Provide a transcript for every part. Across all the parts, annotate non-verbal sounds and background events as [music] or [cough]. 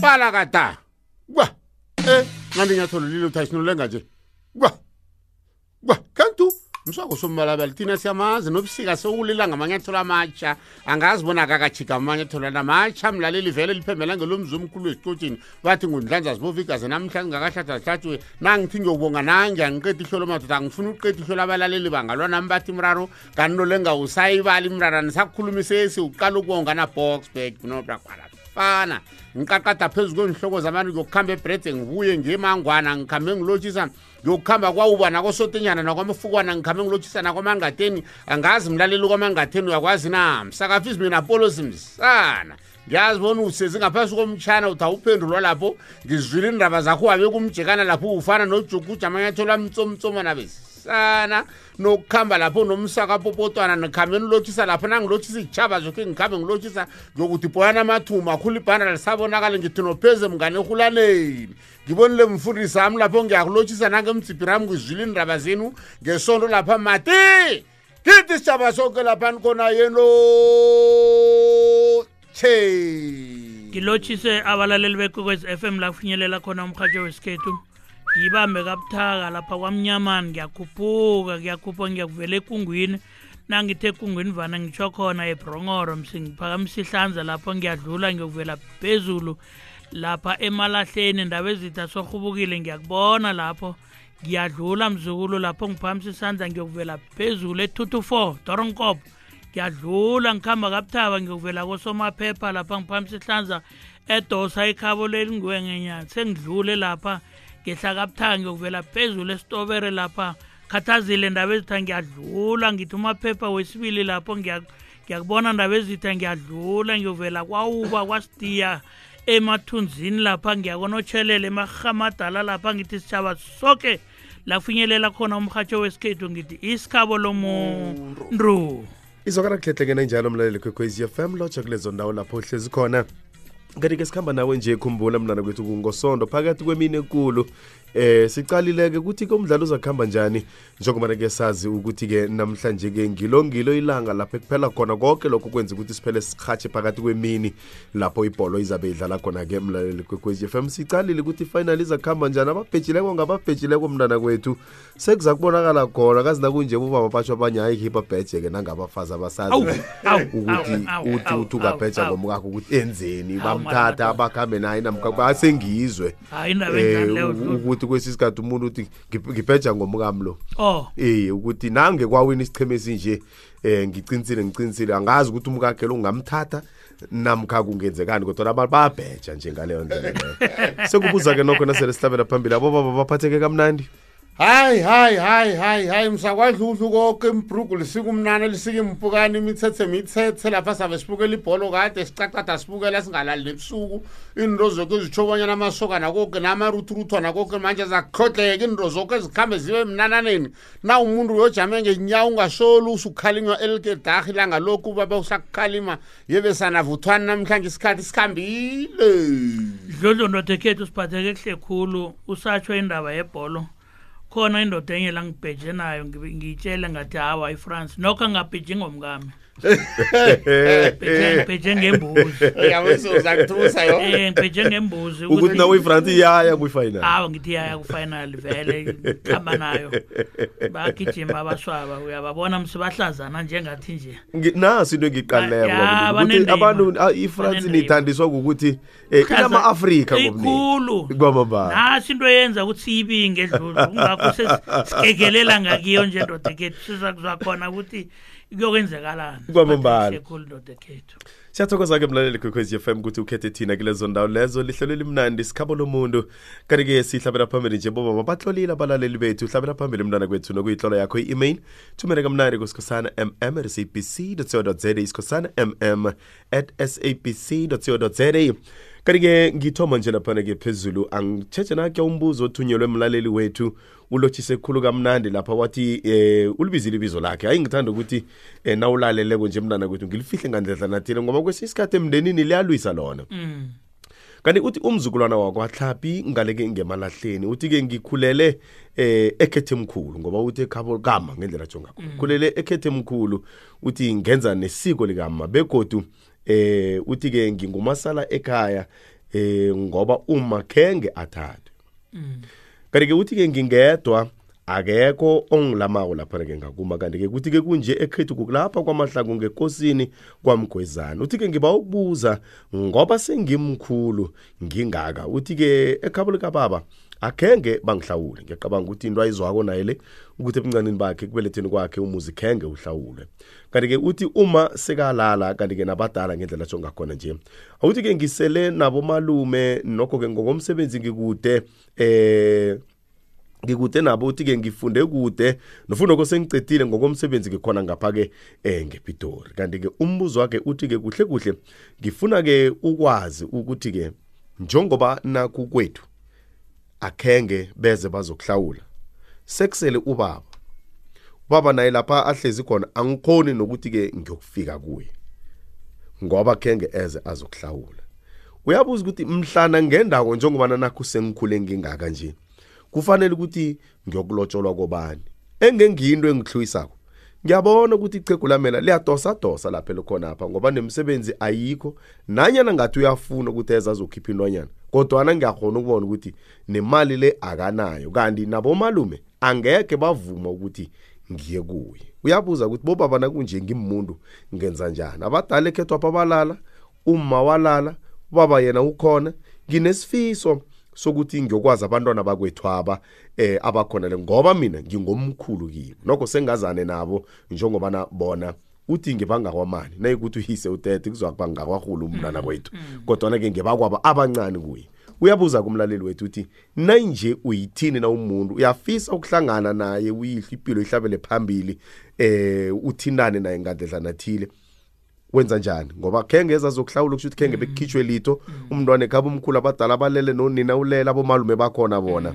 palakata kwa e eh, ngabe ngiyatholo lilo thayisinoluleka nje msoko sombalabela thina siyamazi nobusika sewulila ngamanyathelo amatsha. Angazi bona akakajika amanyathelo namatsha mlaleli vele liphembela ngelomzi omkhulu ezicotshini bathi ngundlanza zibovigaze namhlanje ngakahlatha zihlatshwe nangithi ngiyokubonga nange angiqeda ihlolo madoda angifuni ukuqeda ihlolo abalaleli bangalwa nami bathi mraro kanti nolengawusayibali mrara nisakhulumisa esi uqala ukubonga naboxbag nobrakwana fana ngiqaqada phezu kwenhloko zabantu ngiyokuhamba ebredze ngibuye ngiyemangwana ngikhambe ngilotshisa ngiyokuhamba kwawuba nakosotenyana nakwamafukwana ngikhambe ngilotshisa nakwamangateni angazi mlaleli kwamangateni uyakwazi na? Msakafisi mina polosi msana ngiyazi bona usezi ngaphasi komtshana uthi awuphendulwa lapho. Ngizwile indaba zakho wabe kumjekana lapho ufana nojukuja amanyathelo amtsomtsoma nabesana nokuhamba lapho nomsakapopotwana nikhambe nilotshisa lapho. Nangilotshisa iy'tshaba zokhe ngikhambe ngilotshisa ngiyokuthi boyana amathuma akhula ibhanda lisabonakale ngithi nopheze mngane ehulaneni ngibonile mfundisi ami lapho ngiyakulotshisa nangemdzibhiri ami ngizwile indaba zenu ngesondo lapha mati. Kithi isitshaba sonke laphani khona yeno che ngilotshise abalaleli bekwekwezi FM la kufinyelela khona umhatsho wesikhethu ngibambe kabuthaka lapha kwamnyamani ngiyakhuphuka ngiyakhuphuka ngiyakuvela ekungwini. Nangithe ekungwini vana ngitsho khona ebrongoro msingiphakamisa ihlanza lapho ngiyadlula ngiyokuvela phezulu lapha emalahleni. Ndaba ezitha sohubukile ngiyakubona lapho. Ngiyadlula mzukulu lapho ngiphakamisa isandla ngiyokuvela phezulu e-two four doronkopo. Ngiyadlula ngikhamba kabuthaba ngiyokuvela kosomaphepha lapha ngiphakamisa ihlanza edosa ikhabo lelingiwengenyana sengidlule lapha ngehla kabuthaka ngiyokuvela phezulu esitobere lapha. Khathazile ndaba ezitha ngiyadlula ngithi umaphepha wesibili lapho ngiyakubona ndaba ezitha ngiyadlula ngiyovela kwawuba kwasidiya emathunzini lapha ngiyakonotshelela emarhamadala lapha ngithi sitshaba soke lafinyelela khona umhatsho wesikhethu ngithi isikhabo lomuntu. Izwakala kuhlehlekena njalo mlaleli kwekwezi fm lotsha kulezo ndawo lapho uhlezi khona kanti-ke sikhamba nawe nje khumbula mntana kwethu kungosondo phakathi kwemini enkulu eh sicalileke ukuthi-ke umdlalo uzakuhamba njani njengoba-ke sazi ukuthi-ke namhlanje-ke ngilongilo ilanga lapho ekuphela khona konke lokho kwenza ukuthi siphele sihatshe phakathi kwemini lapho ibholo izabe idlala khona-ke mlaleli kwekwezi f m. Sicalile ukuthi ifinali izakuhamba njani ababhejileko ngababhejileko mntana kwethu. Sekuza kubonakala khona kazi nakunje batsho abanye hayi khipha bheje-ke nangabafazi abasazi ukuthi uthi uthi ungabheja ngomkakho ukuthi enzeni bamthatha abakhambe naye namkasengizwe ukuthi kwesi sikhathi umuntu uthi ngibheja ngomkami lo. Oh. Eh ukuthi nange kwawini isicheme esinje eh ngiqinisile ngiqinisile angazi ukuthi umkakhe lo ngamthatha namkha kungenzekani kodwa abantu bayabheja nje ngaleyo ndlela leyo. [laughs] Sekubuza-ke nokho nasele sihlabela phambili abo baba baphatheke kamnandi. Hayi hayi hayi hayi hayi msakwadluhlu konke imbrugu lisika umnane lisika impukane imithethe mithethe lapha sabe sibukela ibholo kade sicacada sibukela singalali nebusuku. Into zoke ezitshobanyana amasokana konke namaruthuruthwana konke manje zakukhodleka into zoke ezikhambe zibe mnananeni. Na umuntu uyojame ngenyawo ungasoli usukhalima elikedahi ilanga lokhu babe usakukhalima yebe sanavuthwani namhlanje isikhathi sikhambile. Dlodlo ndoda ekhethu siphatheke kuhle khulu usatsho indaba yebholo khona indoda enye la ngibheje nayo ngibe- ngiyitshele ngathi hawa ifrance nokho angabheji ngomkami ngibheje ngembuzi. Yabesozakuthusa yo um ngibheje ngembuzi ukuthi nawe ifrance iyaya kwifinal hawa ngithi yaya kufinal vele khamba nayo. Bagijima abaswaba uyababona msibahlazana njengathi nje. Ngi- nasi into engiyiqalileko Ya, ngobunengi, ukuthi banendima. abantu ah, ifrance Banendima. nithandiswa ukuthi eh, inama-afrika ngobunengi. ikhulu. Kwamambala nasi into yenza ukuthi siyibinge edlulu kungakho sesigegelela ngakiyo nje ndoda ekhethu siza kuzakhona ukuthi ndoda ekhethu siyathokoza-ke mlaleli kwekhwezi fm ukuthi ukhethe thina kulezo ndawo lezo lihlelo imnandi sikhabo lomuntu. Kanti-ke sihlabela phambili nje bobaba batlolile abalaleli bethu. Hlabela phambili mntwana kwethu nokuyihlola yakho i-email. Thumele kamnandi kusikhosana mm sabc co za isikhosana mm at sabc co za kanti-ke ngithoma nje laphana-ke phezulu angitshetshe nakhe umbuzo othunyelwe mlaleli wethu ulotshise khulu kamnandi lapha wathi eh ulibizile ibizo lakhe. Hayi ngithanda ukuthi eh, nawulaleleko nje mntana kwethu ngilifihle ngandledla nathile ngoba kwesinye isikhathi emndenini liyalwisa lona. Kanti uthi umzukulwana wakwahlapi ngaleke ngemalahleni uthi-ke ngikhulele eh ekhethe mkhulu ngoba uthi ekhabo kama ngendlela jongakho khulele ekhethe mkhulu uthi ngenza nesiko likama begodu eh uthi-ke ngingumasala ekhaya eh ngoba uma khenge athathwe kanti-ke uthi-ke ngingedwa akekho ongilamako lapha-ke ngakuma. Kanti-ke kuthi-ke kunje ekhethu kukulapha kwamahlaku ngekosini kwamgwezana. Uthi-ke ngiba ukubuza ngoba sengimkhulu ngingaka. Uthi-ke ekhabo likababa akhenge bangihlawule. Ngiyacabanga ukuthi into ayizwako naye le ukuthi ebuncanini bakhe kubeletheni kwakhe umuzi khenge uhlawule. Kanti-ke uthi uma sekalala kanti-ke nabadala ngendlela atsho ngakhona nje awuthi-ke ngisele nabomalume nokho-ke ngokomsebenzi ngikude eh ngikude nabo uthi-ke ngifunde kude nofundoko sengicedile ngokomsebenzi ngikhona ngapha-ke eh ngepitori. Kanti-ke umbuzo wakhe uthi-ke kuhle kuhle ngifuna-ke ukwazi ukuthi-ke njengoba naku kwethu akhenge beze bazokuhlawula. Sekusele ubaba. Ubaba naye lapha ahlezi khona angikhoni nokuthi-ke ngiyokufika kuye ngoba khenge eze azokuhlawula. Uyabuza ukuthi mhlana ngendawo njengobana nakho sengikhule ngingaka nje kufanele ukuthi ngiyokulotsholwa kobani? Engengiyinto engihluyisako ngiyabona ukuthi ichegu lamela liyadosa-dosa lapha elikhonapha ngoba nemisebenzi ayikho nanyana ngathi uyafuna ukuthi eze azokhipha intwanyana kodwana ngiyakhona ukubona ukuthi nemali le akanayo. Kanti nabomalume angekhe bavuma ukuthi ngiye kuye. Uyabuza ukuthi bobaba nakunje ngimuntu ngenza njani? Abadala ekhethwapha balala umma walala ubaba yena ukhona. Nginesifiso sokuthi ngiyokwazi abantwana bakwethwaba eh abakhona le ngoba mina ngingomkhulu kibo nokho sengazane nabo njengobana bona uthi ngibangakwamani nayikuthi uyise utete kuzokuba ngakwahulu umntwana kwethu. kodwana-ke ngebakwaba abancane kuye. Uyabuza kumlaleli wethu uthi nayinje uyithini na umuntu? Uyafisa ukuhlangana naye uyihle impilo ihlabele phambili eh uthindane naye ngadledlana thile wenza njani? Ngoba khenge ezazokuhlawula kusho ukuthi khenge bekukhitshwe litho. Umntwana ekhaba umkhulu abadala abalele nonina ulela abomalume bakhona bona.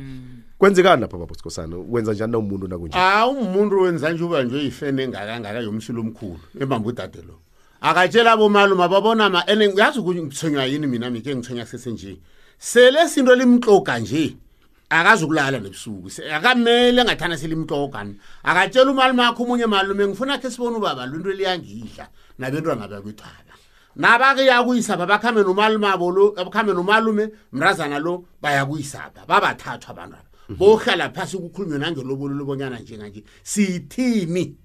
Kwenzekani lapha baba sikhosana wenza njani na umuntu nakunje? Hawu umuntu wenza nje uba nje yifene engakangaka yomsilo omkhulu embamba udade lo. Akatshela abomalume babona ma and uyazi ukuthi ngithonywa yini mina mike ngithonya kusesenje sele sinto limxoka nje akazukulala nebusuku. Akamele engathana selimxokani akatshela umalume akho omunye malume ngifuna khe sibone ubaba lo into eliyangidla nabentwana bakwethwaba nabake yakuyisapha bakhambe nomalume abo lo bakhambe nomalume mrazana lo bayakuyisapha babathathu abantu aba bohlala phasi kukhulunywe nangelobolo lobonyana njenganje. Siyithini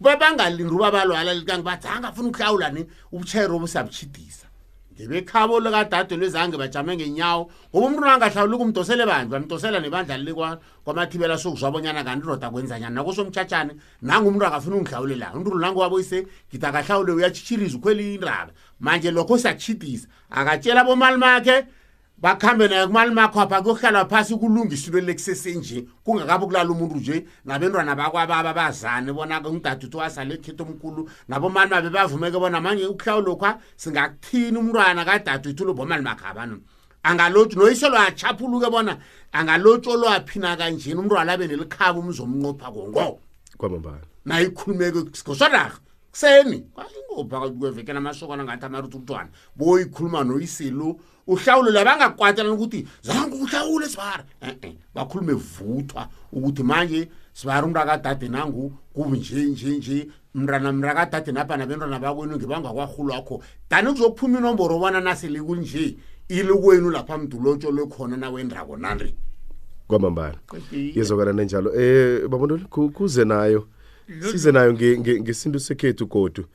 babangalindi uba balwala likange bathi angafuna ukuhlawula ni ubushayeri obusabutshidisa ngebekhabo likadade lwezange bajame ngenyawo ngoba umntu nangahlawulika umdosele bantu bamdosela nebandla lelikwamathibela sokuzwabonyana kanti roda kwenzanyani nakosomtshatshane nangumntu akafuna ungihlawulela umntu lunangowaboyise ngithi akahlawule uyatshitshiriza ukhwela indaba manje lokho siyatshidisa akatshela bomali makhe bakhambe naye kumalimakhwapha kuyohlalwa phasi kulungisilo lekusesenje kungakabi kulala umuntu nje. Nabentwana bakwababa bazane bona umdaduti wasale ekhetha omkhulu. Nabomani babe bavumeke bona manje ukuhlawulokhwa singakuthini umntwana kadaduti lo bomalimakhabano angalotshu noyiselo achaphuluke bona angalotshu olwaphina kanjeni umntwana abe nelikhaba umzomnqopha kongo. Kwamambala. Nayikhulumeke sikosodarha kuseni kwayingopha kwevekela amasokana ngathi amaruthi umntwana boyikhuluma noyisilo uhlawulo bangakwatelana ukuthi zange uhlawule sibara e-e bakhulume vuthwa ukuthi manje sibara umntu akadade nangu kunje nje nje mntana mntakadade napha nabentwana bakwenu ngebangakwarhulu wakho. Dani kuzokuphuma inomboro bona nasele kunje ilikwenu lapha mdulotsho lekhona nawendako nandi kwamambala. Yezokana nenjalo. Eh babona kuze nayo size nayo nge- nge- ngesintu sekhethu godu.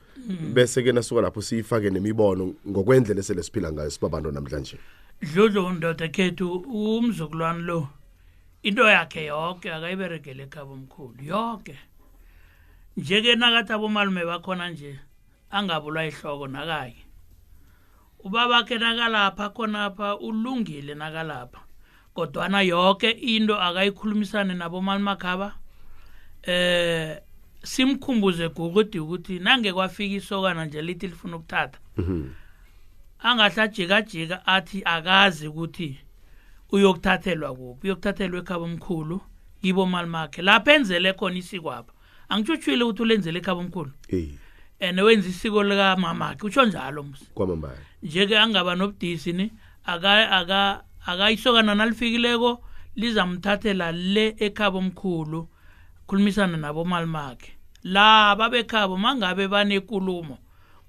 Bese ke nasuka lapho siyifake nemibono ngokwendlela esele siphila ngayo sibabantu namhlanje. Dludlu ndoda khethu umzukulwane lo into yakhe yonke akayiberegele ekhaba omkhulu yonke nje-ke nakathi abomalume bakhona nje angabulwa ihloko nakaye. Ubabakhe nakalapha khonapha ulungile nakalapha kodwana yonke into akayikhulumisane nabomalumakhaba eh simkhumbuze gokudi ukuthi nange kwafika isokana nje lithi lifuna ukuthatha. Angahlajikajika athi akazi ukuthi uyokuthathelwa kuphi. Uyokuthathelwa ekhaba omkhulu kibo mali makhe. Lapho enzele khona isiko apha. Angitshutshwile ukuthi ulenzele ekhaba omkhulu. Eh and wenza isiko likamamakhe. Utsho njalo msi kwamambala. Nje-ke angaba nobudisi ni aka aka akayisokana nalifikileko lizamthathela le ekhabo omkhulu. Khulumisana nabo malimakhe la babekhabo mangabe banekulumo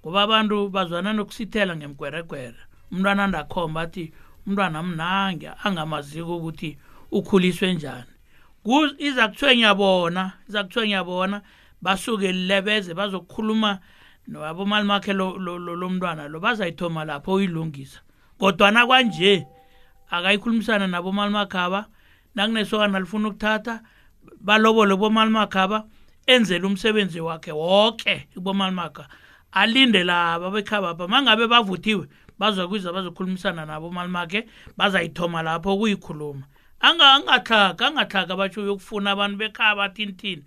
ngoba abantu bazwana nokusithela ngemgweregwere. Umntwana ndakhomba athi umntwana mnange angamaziko ukuthi ukhuliswe njani. Iza kuthwenya bona iza kuthwenya bona basuke lebeze bazokukhuluma nabomalimakhe lo lo- bazayithoma lapho uyilungisa. Kodwana kwanje akayikhulumisana nabomalimakhaba nakunesokana lifuna ukuthatha balobole bomalimakhaba enzele umsebenzi wakhe wonke ibomalimakha alinde laba bekhabapha mangabe bavuthiwe bazokwiza bazokhulumisana nabo malimakhe bazayithoma lapho kuyikhuluma Anga- angatlhaga angatlhaga batsho uyokufuna abantu bekhaba thintini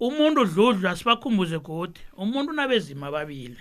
umuntu dludlu asibakhumbuze godi umuntu unabezima ababili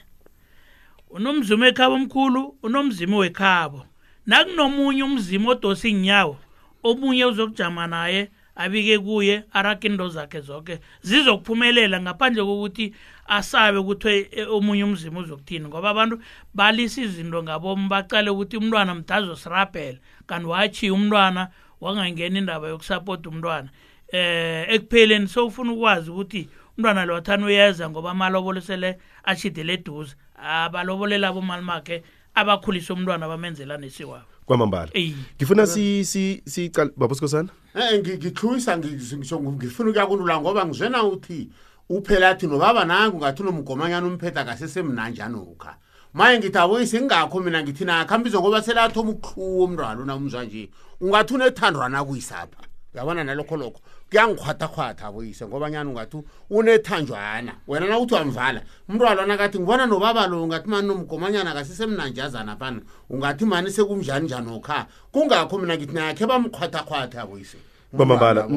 unomzimo ekhabo omkhulu unomzimo wekhabo. Nakunomunye umzimo odosa inyawo omunye uzokujama naye abike kuye arake into zakhe zonke zizokuphumelela ngaphandle kokuthi asabe ukuthi eh, omunye umzimo uzokuthini ngoba abantu balisa izinto ngabomu bacale ukuthi umntwana mdazo sirabhela kanti wachiya umntwana wangangena indaba yokusapota umntwana. Eh ekupheleni sowufuna ukwazi ukuthi umntwana lo wathana uyeza ngoba amalobolo sele ashidele eduze. Abalobolela bomalimakhe abakhulisa umntwana bamenzela nesiwabo. Kwamambala. Ngifuna si si siqala babusikosana Eh ngi- ngixhuyisa ngi- ngisho ngifuna ukuyakulula ngoba ngizwena uthi uphela athi nobaba nangu ngathi unomgomanyana umphetha kasesemnanjani ukha maye ngithi aboyise ngingakho mina ngithi nakhambizo ngoba selathoma ukuqhuwa umntwana unamuzwa nje ungathi unethandwana kuyisapha uyabona nalokho lokho? Kuyangikhwathakghwatha aboyise ngobanyani ungathi unethanjwana. Wena nauthi wamvala umntwalwana kathi ngibona nobabalo ungathi mani nomgomanyana kasisemnanjazana phana ungathi mani sekumnjani njani okha kungakho mina ngithi nakhe bamkhwathakghwatha aboyise bamabala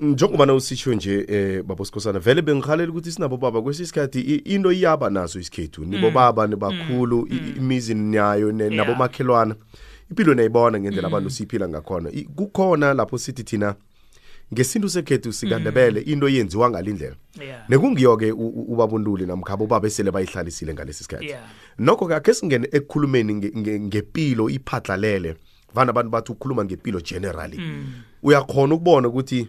njengobana usitshiwo nje eh, um babosikhosana vele bengihalela ukuthi sinabo baba kwesinye isikhathi into iyaba naso isikhethu. Nibobaba mm. nibakhulu mm. imizi nayo nabomakhelwana yeah. Impilo nayibona ngendlela abantu siphila ngakhona. Kukhona lapho sithi thina ngesintu sekhethu sikandebele into yenziwa ngalindlela. Nekungiyo-ke ubabunduli namkhabo ubaba esele bayihlalisile ngalesi sikhathi. Nokho-ke akhe singene ekukhulumeni nge- nge- ngempilo iphatlalele. Vana abantu bathi ukhuluma ngempilo generally. Uyakhona ukubona ukuthi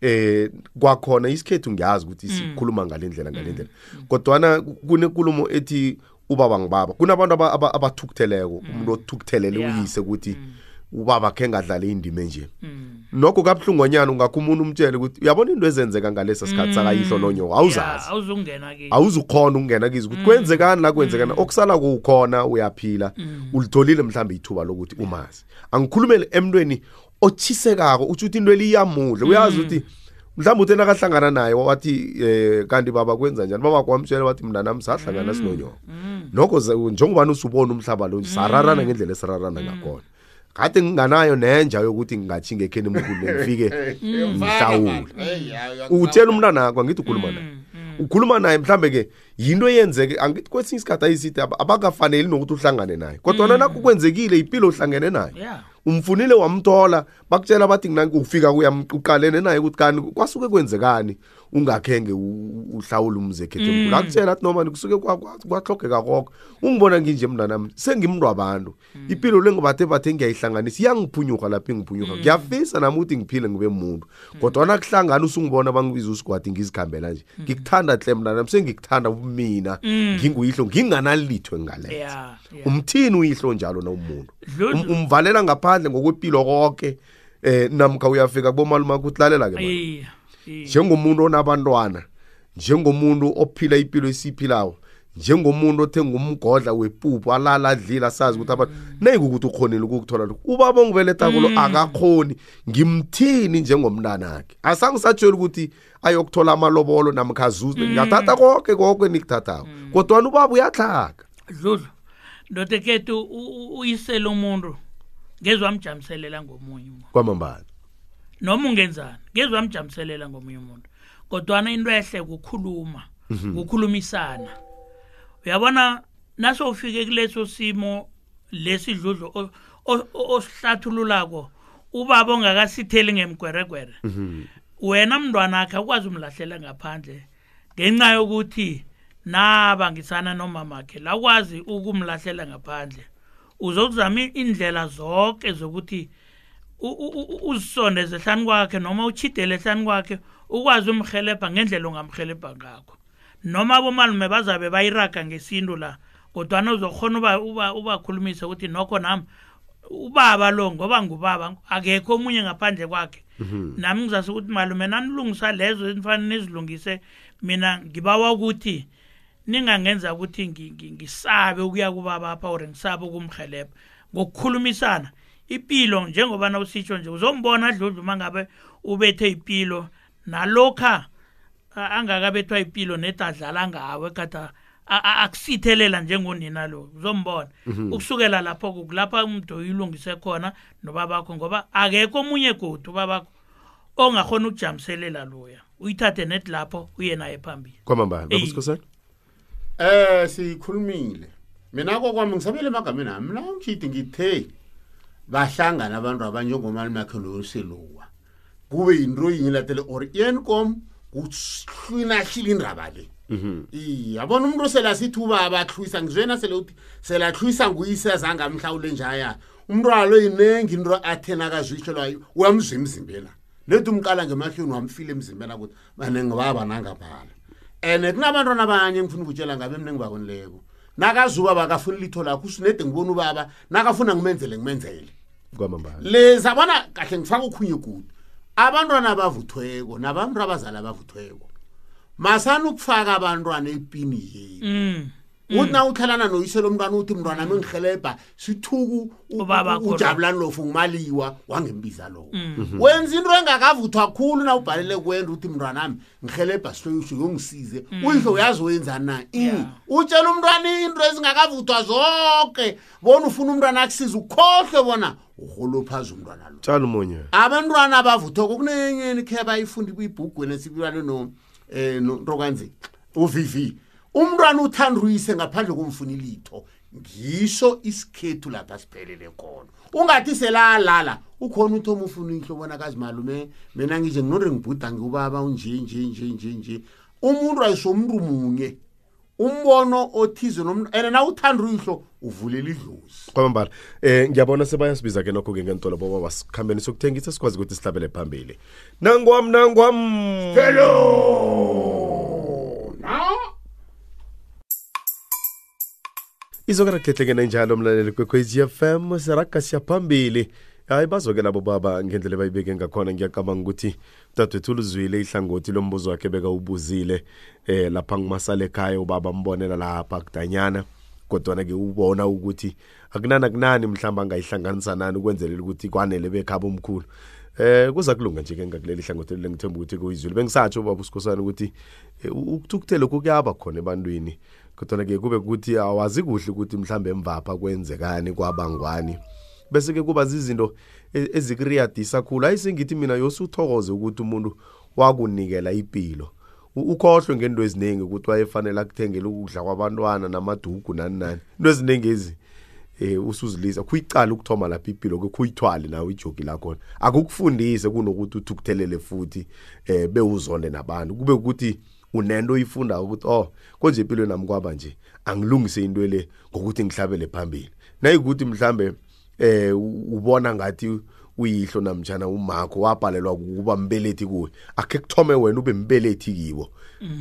eh kwakhona isikhethu ngiyazi ukuthi sikhuluma ngalendlela ngalendlela kodwana kunenkulumo ethi ubaba ngibaba kunabantu aba- aba- abathukutheleko. Umuntu othukuthelele uyise ukuthi ubaba khe ngadlala indima enje. Nokho kabuhlungonyana ungakho umuntu umtshele ukuthi uyabona into ezenzeka ngalesa sikhathi sakayihlo nonyoko awuzazi. Awuzukhona ukungena kizo ukuthi kwenzekani la kwenzekani? Okusala kukhona uyaphila. Ulitholile mhlawumbe ithuba lokuthi umazi. Angikhulumele emntweni otshisekako utsho ukuthi into eliyamudla uyazi ukuthi mhlawumbe uthi nakahlangana naye wathi eh kanti baba kwenza njani? Baba kwamtshela wathi mna nami sahlangana sinonyoko nokho ze- njengobani usubona umhlaba lo sararana ngendlela esirarana ngakhona. Kade nginganayo nenja yokuthi ngingathi ngekheni emkhulu [laughs] ngifike mhlawule utshela umntwana wakho angithi ukhuluma naye. ukhuluma naye mhlambe ke yinto eyenzeke angithi kwesinye isikhathi ayisithi ab- abakafaneli nokuthi uhlangane naye. Kodwa nakho kwenzekile impilo uhlangene naye yeah. Umfunile wamthola bakutshela bathi nginanki ufika kuyamqalene naye ukuthi kani kwasuke kwenzekani? Ungakhenge u- uhlawule umzekhetho. Emkhulu akutshela athi noma kusuke kwa- kwa- kwahlogeka koko ungibona nginje mntanami sengimntu abantu impilo le ngibathe bathe ngiyayihlanganisa iyangiphunyuka lapho ingiphunyuka. Ngiyafisa nami ukuthi ngiphile ngibe muntu kodwa nakuhlangana usungibona bangibiza usigwadi ngizikhambela nje. Ngikuthanda hle mntanami sengikuthanda mina. Nginguyihlo nginganalitho ngale yeah yeah. Umthini uyihlo njalo na umuntu? Dludlu. Um- umvalela ngaphandle ngokwempilo konke eh namkha uyafika kubomaluma ukuthi lalela ke Iya, iya. Njengomuntu onabantwana njengomuntu ophila impilo esiphilawo njengomuntu othenga umgodla wepuphu alala adlile asazi ukuthi abantu nayikukuthi ukhonile ukukuthola lokhu ubaba ongibelethako lo akakhoni ngimthini njengomntanakhe. Asangisatshela ukuthi ayokuthola amalobolo namkha azuze ngingathatha konke konke nikuthathako. Kodwana ubaba uyatlhaga. Dludlu ndoda ekhethu u- u- uyisele umuntu ngezwe amjamiselela ngomunye kwamambala. Noma ungenzani? Ngezwe amjamiselela ngomunye umuntu. Kodwana into ehle kukhuluma kukhulumisana. Uyabona naso ufike kuleso simo lesi dludlu o- o- o- osihlathululako ubaba ongakasitheli ngemgweregwere wena mntwana akhe akwazi umlahlela ngaphandle ngenxa yokuthi nabangisana nomamakhe lakwazi ukumlahlela ngaphandle. Uzokuzama indlela zonke zokuthi uzisondeze hlani kwakhe noma uchidele hlani kwakhe ukwazi umhelebha ngendlela ongamhelebha ngakho. Noma abomalume bazabe bayiraga ngesintu la kodwana uzokhona uba uba ubakhulumisa ukuthi nokho nami ubaba lo ngoba ngubaba akekho omunye ngaphandle kwakhe. Nami ngizase ukuthi malume nanilungisa lezo enifanele nizilungise mina ngibawa ukuthi ningangenza ukuthi ngi- ngi- ngisabe ukuya kubaba apha or ngisabe ukumhelebha. Ngokukhulumisana ipilo njengoba na usitsho nje uzombona dludlu uma ngabe ubethe ipilo nalokha a- angakabethwa ipilo nedadlala ngawe kade a- a- akusithelela njengonina lo uzombona ukusukela lapho kulapha umuntu uyilungise khona nobabakho ngoba akekho omunye godu ubabakho ongakhona ukujamiselela loya uyithathe net lapho uye naye phambili kwamambala Ey. babusikhosana Eh sikhulumile. Mina kokwami ngisabele emagameni ami. Mina ngishidi ngithe bahlangana abantu abanjengomali makhe noselowa kube yinto yinye latele or ienkom kuhlwinahlile indaba le. Mhm. Yabona umuntu sele asithi uba abahlwisa ngizwena sele uthi sele ahlwisa nguyisezange amhlawule njaya umntu alo yinengi into athena kazwihlelwayo uyamzwa emzimbeni. Lethi umqala ngemahlweni wamfile emzimbeni akuthi banengibabanangabhala and kunabantwana abanye ngifuna ukutshela ngabe mna engibakonileko. Nakazuba bakafuni litho lakho usinede ngibona ubaba nakafuna ngimenzele ngimenzele kwamambala. Leza bona kahle ngifaka ukhunye kude abantwana abavuthweko nabantu abazali abavuthweko masani ukufaka abantwana epini yenu mm. Uthi na uthelana noyiselo mntwana uthi mntwana ami ngihelebha sithuku ujabulani lofu ngumaliwa wangembiza lowo wenza into engakavuthwa khulu na ubhalele kwenda uthi mntwanami ngihelebha sihlweyisho yongisize uyihlo uyazi wenzani na? I. Yeah. utshela umntwana into ezingakavuthwa zonke bona ufuna umntwana akusize ukhohlwe bona urholophaza umntwana lo. Tshalo umunye. Abantwana abavuthoko kunenyeni khe bayifunda ibhugweni esibulane no eh ntokanzi uvivi umntwana uthanda uyise ngaphandle komfuna ilitho ngisho isikhethu lapha siphelele khona. Ungathi selalala ukhona uthoma ufuna ihlo bona kazimalume mina ngije nginore ngibhuda ngiubaba unje nje nje nje nje. Umuntu ayisomuntu munye. Umbono othize and na uthanda uyihlo uvulela idlozi. Kwamambala eh ngiyabona sebayasibiza ke nokho ke ngentolo boba basikhambeni sokuthengisa sikwazi ukuthi sihlabele phambili. Nangwam nangwam! Hello izokarakhlehlekena njalo mlaleli kwekwezi FM siraga siyaphambili hayi bazoke labo baba ngendlela bayibeke ngakhona ngiyacabanga ukuthi dadwethu uluzwile ihlangothi lombuzo wakhe bekawubuzile eh lapha ngumasale ekhaya ubaba mbonela lapha kudanyana. Kodwana-ke ubona ukuthi akunani akunani mhlawumbe angayihlanganisa nani ukwenzelela ukuthi kwanele bekhaba omkhulu eh kuza kulunga nje ke ngakuleli hlangothi leli ngithemba ukuthi kuyizwile bengisatsho baba usikhosana ukuthi eh, u- ukuthukuthela kuyaba khona ebantwini. Kodwana-ke kube kuthi awazi kuhle ukuthi mhlambe emvapha kwenzekani kwabangwani. Bese-ke kuba zizinto e- ezikuriyadisa khulu. Ayisengithi mina yosuthokoze ukuthi umuntu wakunikela impilo ukhohlwe ngento eziningi ukuthi wayefanele akuthengele ukudla kwabantwana namadugu nani nani. Into eziningi ezi eh usuzilisa kuyicala ukuthoma lapha impilo ke kuyithwale nawe ijogi lakhona. Akukufundise kunokuthi uthukuthelele futhi eh bewuzonde nabantu. Kube ukuthi unento oyifunda ukuthi oh konje empilweni nami kwaba nje angilungise into le ngokuthi ngihlabele phambili. Nayikuthi mhlambe eh ubona ngathi uyihlo namtjana umakho wabhalelwa ukuba mbelethi kuwe akhe kuthome wena ube mbelethi kibo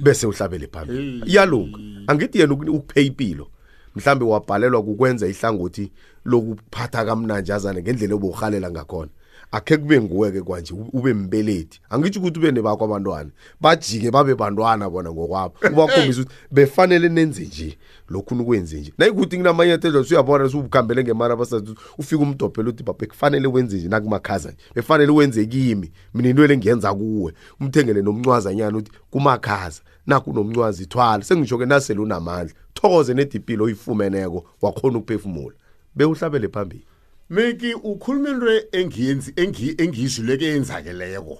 bese uhlabele phambili. Iyalunga. Angithi yena uku- ukuphe impilo mhlambe wabhalelwa kukwenza ihlangothi lokuphatha kamnanjazana ngendlela obuhalela ngakhona. Akhe kube nguwe-ke kwanje ube- ube mbelethi. Angitsho ukuthi ube nebakho abantwana bajike babe bantwana bona ngokwabo. Ubakhombisa ukuthi befanele nenze nje lokhu nikwenze nje. Nayikuthi kunamanyathelo suyabona subukhambele ngemali abasathi ufike umdobhela uthi baba kufanele wenze nje nakumakhaza nje. Befanele wenze kimi. Mina into le ngiyenza kuwe. Umthengele nomncwazanyana uthi kumakhaza. Naku nomncwazi thwala. Sengisho-ke nasele unamandla. Thokoze nedipilo oyifumeneko wakhona ukuphefumula. Bewuhlabele phambili. Miki ukhuluma into engiyenzi engi engizwileke yenzakeleko.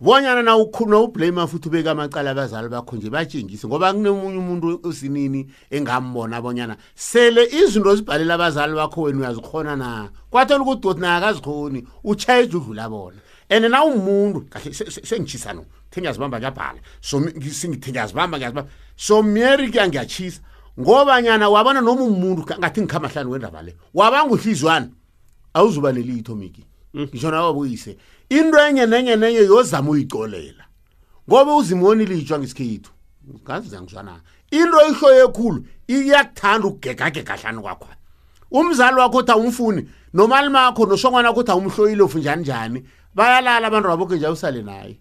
Bonyana na ukhuluma ublame futhi ubeka amacala abazali bakho nje batshengise ngoba kunemunye umuntu osinini engambona bonyana sele izinto zibhalela abazali bakho wena uyazikhona na. Kwathela ukuthi dot na akazikhoni uchaye udlula bona. ene na umuntu kahle se- se- sengichisa no thengiyazibamba ngiyabhala so mi- ngisi- ngithengiyazibamba ngiyazibamba so mary ke angiyachisa ngobanyana wabona noma umuntu ngathi ngikhamahlani wendaba le wabanga uhlizwana awuzuba nelitho miki. Ngisho nawe buyise into enye nenye nenye yozama uyicolela. Ngoba uzimoni litshwa ngesikhethu ngazi zangizwana into ihloye ekhulu iyakuthanda ukugegagega kwakho umzali wakho uthi awumfuni nomali makho nosongwana wakho uthi awumhloyile ufu njani njani bayalala abantu baboke nje usale naye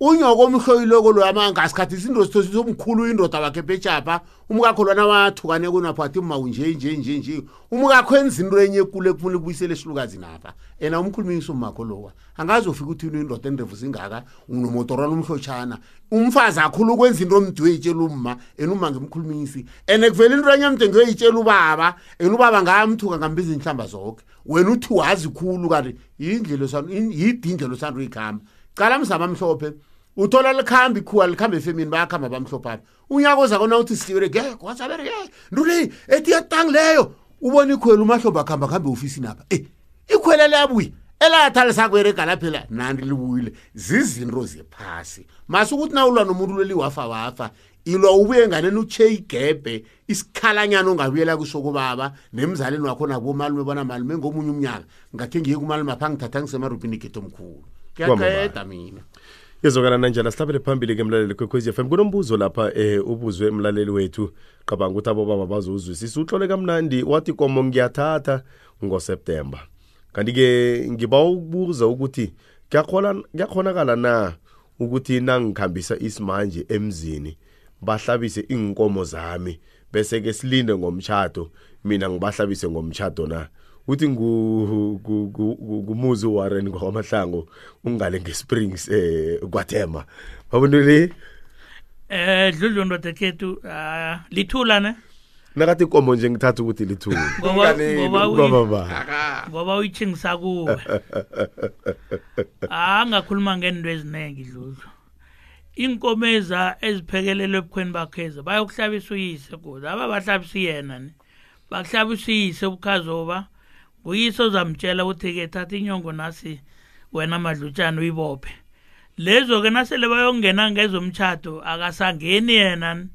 unyoko omhloyileko lo amangasikhathi izinto sithosi somkhulu indoda wakhe petshapha umkakho lwana wathukane kunapho athi ma unje nje nje nje. Umkakho enza into enye ekule kufuna ukubuyisela esilukazi napha. Ena umkhulumisa umakho lowa. Angazi ufika uthi into endevu zingaka unomotorwana umhlotshana umfazi akhulu ukwenza into omdi uyitshela umma ena uma ngimkhulumisi and kuvela into enye mde ngiyoyitshela ubaba and ubaba ngamthuka ngambiza inhlamba zonke wena uthi wazi khulu kanti yindlela osanda yidi indlela osanda uyikhamba cala mzama mhlophe uthola likhambi ikhuwa likhambe efemini bayakhamba bamhlophapi unyaka oza kona uthi siliwele ke kwasabere ke ndule ethi yatang leyo. Ubona ikhwela umahlombe akuhamba kuhambe ofisini apha. E ikhwela liyabuya elatha lisakwerega laphela nandi libuyile. Zizinto zephasi. Mase ukuthi na ulwa nomuntu leliwafa wafa ilwa ubuye nganeni utshe igebhe isikhalanyana ongabuyela kusokubaba nemzalini wakho nabomalume bona malume ngomunye umnyaka. Ngakhe ngiye kumalume apha ngithatha ngisemarubhini geto omkhulu. Kuyaqeda mina. Yezokana nanjani sihlabele phambili ke mlaleli kwekhwezi fm kunombuzo lapha eh ubuzwe emlaleli wethu. Qabanga ukuthi abobaba bazowuzwisisa uhlole kamnandi wathi komo ngiyathatha ngoseptemba kanti-ke ngiba ukubuza ukuthi kuyakhona- kuyakhonakala na ukuthi nangikhambisa isimanje emzini bahlabise iinkomo zami bese-ke silinde ngomtshato mina ngibahlabise ngomtshato na? Uthi ngu- gu- gu- gu- ngumuzi warren kwakwamahlango ungale ngesprings eh kwathema babonto le? Eh dludlu ndoda kethu ah, lithula ne? Nakathi ikomo nje ngithatha ukuthi lithule. [laughs] Ngoba Ungaleli, ngoba uyi- kwababa ngoba uyithingisa kuwe. [laughs] Ah ngakhuluma ngento eziningi dludlu inkomeza eziphekelelwe ebukhweni bakheza bayokuhlabisa uyise kuze aba bahlabisa yena ne? Bakuhlabisa uyise ubukhazoba nguyise ozamtshela ukuthi-ke thatha inyongo nasi wena madlutshana uyibophe lezo-ke nasele bayongena ngezomtshato akasangeni yena ni.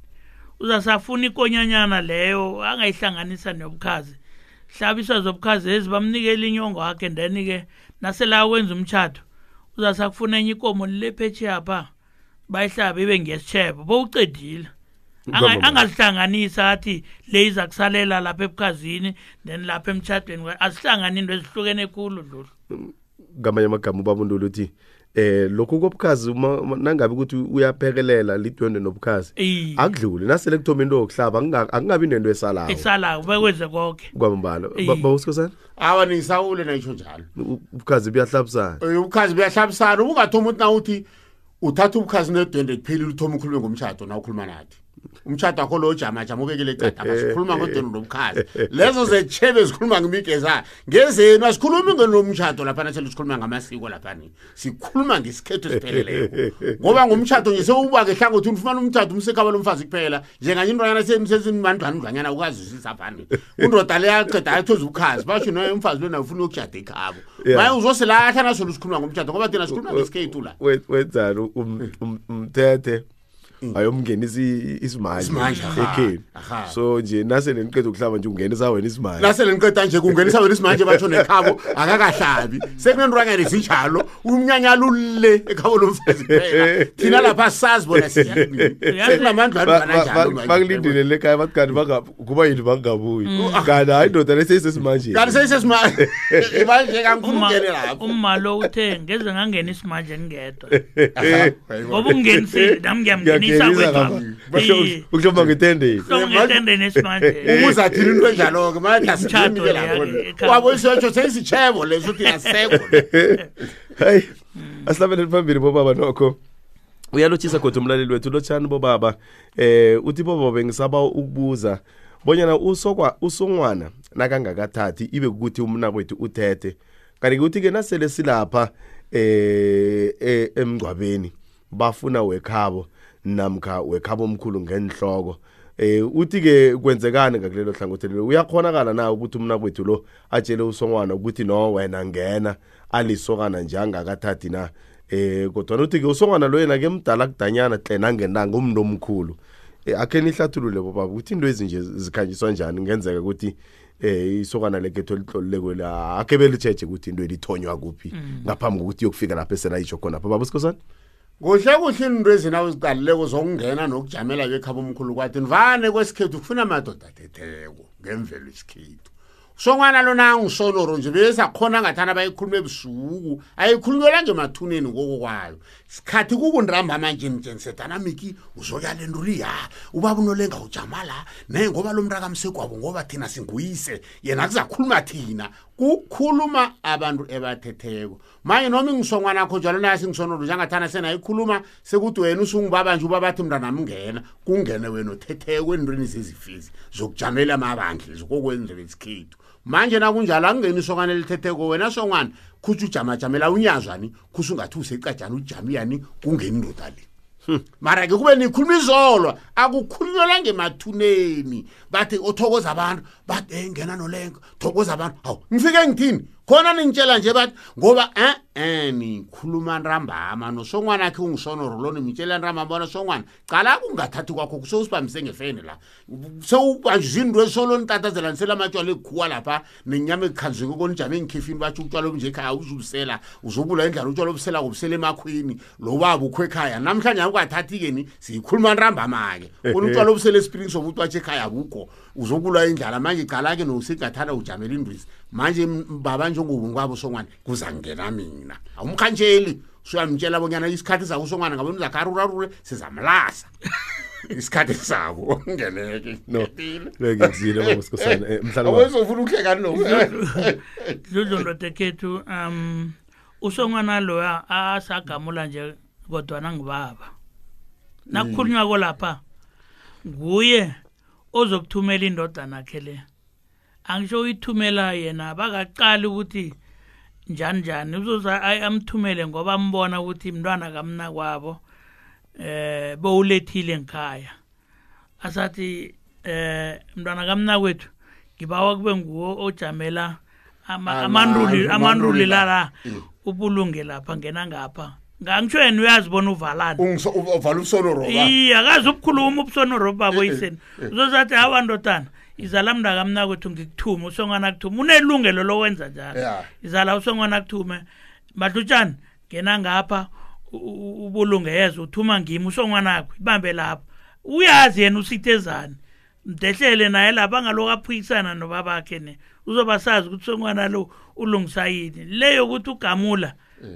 uzasafuna ikonyanyana leyo angayihlanganisa nobukhazi hlabisa zobukhazi ezi bamnikela inyongo yakhe then-ke nasela wenza umtshato uzasakufuna enye ikomo lilephetsheapha bayihlabe ibe ngesitshebo bowucedile Anga- Ngomama. Angazihlanganisa athi le iza kusalela lapha ebukhazini then lapha emtshadweni azihlangani into ezihlukene khulu dlulu ngamanye amagama ubabundula uthi eh lokhu kobukhazi uma- uma- nangabe ukuthi uyaphekelela lidwende nobukhazi iye akudluli. Nasele kuthoma into yokuhlaba akunga- akungabi nento esalawo esalayo bekwenze konke kwamambala Iye. bawusikosana awa nisawule nayitsho njalo. Ubukhazi buyahlabisana. Eh, ubukhazi buyahlabisana. Ubungathoma ukuthi na uthi uthatha ubukhazi nedwende kuphelile uthoma ukhulume ngomtshato na ukhuluma nathi. umshado wakho lo jama jama ubekele icadaba eh, sikhuluma eh, ngodeni lobukhazi eh, lezo zetshebe zikhuluma ngemigezayo ngezenu asikhulumi ngenomshado laphana thele sikhuluma ngamasiko laphani? Sikhuluma ngesikhetho sipheleleko ngoba ngomshado nje sewuba ngehlangothi unifumana umshado umsekhaba lomfazi kuphela. Njenganye intwanyana senu sezinimandlwana undlwanyana ukazwisisa phani undoda leyaqeda ayithoza ubukhazi basho noye umfazi lona ufuna uyokujada ikhabo. Maye uzosilahla nasolo sikhuluma ngomshado ngoba thina sikhuluma ngesikhethu la. wenzani um-, um-, umthethe? Ayomngenisa i- isimanje. Isimanje, aha, ekheni aha. so nje nasele niqeda ukuhlaba nje ungenisa wena isimanje. Nasele niqeda nje kungenisa wena isimanje [laughs] batsho nekhabo akakahlabi. Sekunentwanyana ezinjalo umnyanya lule ekhabo lomfazi kuphela thina lapha sazi bona sekunamandla Ba- ba- ba- bakulindile le khaya bathi kanti banga- kuba yini bangabuyi? Kanti hayi indoda leseyisesimanje kanti seyisesimanje. [laughs] Ibanje kangikhulungene lapho. umma lo uthe ngeze ngangena isimanje ngingedwa. [laughs] Ngoba ungenisile nami ngiyamngenisa. Ngiyakungenisa kwethu ngapha. ukuhloma ngetendeni ngetendeni esimanje? [laughs] Ukuza thina into enjalo-ke Umtshato, ya, maasimikelako ekhaya. wabo isetsho seyisitshebo leso thina seko [laughs] hayi asihlabeleli phambili bobaba nokho. Uyalotshisa kodwa umlaleli wethu lotshani bobaba. Eh uthi bobaba bengisaba ukubuza bonyana usokwa usongwana nakangakathathi ibe kukuthi umnakwethu uthethe. Kanti kuthi-ke nasele silapha eh eh, emngcwabeni bafuna wekhabo namkha wekhabo omkhulu ngenhloko. Eh uthi-ke kwenzekani ngakulelo hlangothi lelo? Uyakhonakala na ukuthi umnakwethu lo atshele usongwana ukuthi no wena ngena alisokana nje angakathathi na? Eh kodwa uthi-ke usongwana lo yena ke mdala kudanyana hle nangenanga umntu omkhulu. Eh, akhe nihlathulule bobaba ukuthi into ezinje zikhanjiswa njani? Ngenzeka ukuthi eh isokana leketho lihlolileko la akhe belitsheje ukuthi into elithonywa kuphi ngaphambi kokuthi yokufika lapho eselayitsho khona. Apho baba usikhosana kuhle kuhle into ezina uziqalileko zokungena nokujamela kwekhaba omkhulu kwathi nivane kwesikhethu kufuna amadoda athetheko ngemvelo isikhethu songwana lona ngisonoro nje besakhona ngathana bayikhulume ebusuku ayikhulunyelwa ngemathuneni ngoko kwayo. Sikhathi kukundihamba manje mjensedana miki uzoyale ntuli ya ubaba unolenga ujama la? Naye ngoba lo mntakamsegwabo ngoba thina singuyise yena kuzakhuluma thina kukhuluma abantu ebathetheko. Manje noma ingisongwana akho njalo naye singisonoro njengathana senayikhuluma sekuthi wena usungibaba nje ubaba athi mntanami ngena kungene wena othetheko entweni zezifizi zokujamela amabandla zokokwenzela isikhethu. Manje nakunjalo akungeni isokana elithetheko wena songwana khuthi ujamajamela unyazwani khuthi ungathi usecajani ujamiyani kungeni indoda le mara ke kube nikhuluma izolwa akukhulunyelwa ngemathuneni. Bathi othokoza abantu bathi eh ngena nolengo thokoza abantu. Hawu ngifike ngithini khona ningitshela nje bathi ngoba eh nikhuluma ntambama nosongwana akhe ungisonoro lo nimtshela ntambama bona songwana cala kungathathi kwakho sewusibambise ngefene la. Sewubanjwe into esolo nitatazela nisela amatshwala ekukhuwa lapha nenyama ekukhanzeke konijame engikhefini batsho utshwala obunje ekhaya uzubusela uzobula indlala utshwala obusela kubusela emakhweni lo baba ukho ekhaya. Namhlanje ungathathi-ke ni siyikhuluma ntambama-ke. Kona utshwala obusela espring sobuthi watsho ekhaya bukho uzokulwa indlala. Manje cala-ke nosigathana ujamela indwizi manje baba njengobunkwabo songwane kuzangena mina. Umkhansheli suyamtshela bonyana isikhathi sako songwane ngabona uzakharurarure sizamlasa [laughs] isikhathi sabo ungeneke. No. Ngizile ngokusikhosana eh, mhlalawezofuna ukuhlekani nodlondodekhethu [laughs] um usongwana loya asagamula nje kodwana ngibaba nakukhulunywako lapha nguye ozokuthumela indodana yakhe le. Angisho uyithumela yena bakaqali ukuthi njani njani. Uzoza amthumele ngoba ambona ukuthi mntwana kamna kwabo eh bowulethile ngikhaya asathi eh mntwana kamna kwethu ngibawa kube nguwo ojamela ama- Ama- amanduli amanduli amanduli la. lala ubulunge lapha ngena ngapha. Ngangitsho yena uyazibona uvalana uvala ubusonoroba iye akazi ukukhuluma ubusonoro babo yiseni uzozathi hawa ndodana izala mndakamna kwethu ngikuthume usongwana kuthume unelungelo lokwenza njalo. Izala usongwana kuthume. Madlutshani ngena ngapha u- u- ubulunge yeza uthuma ngimi usongwanakho ibambe lapho uyazi yena usithezani mdehlele naye lapha angaloko aphikisana nobabakhe ne. Uzoba sazi ukuthi usongwana lo ulungisa yini. Le yokuthi ugamula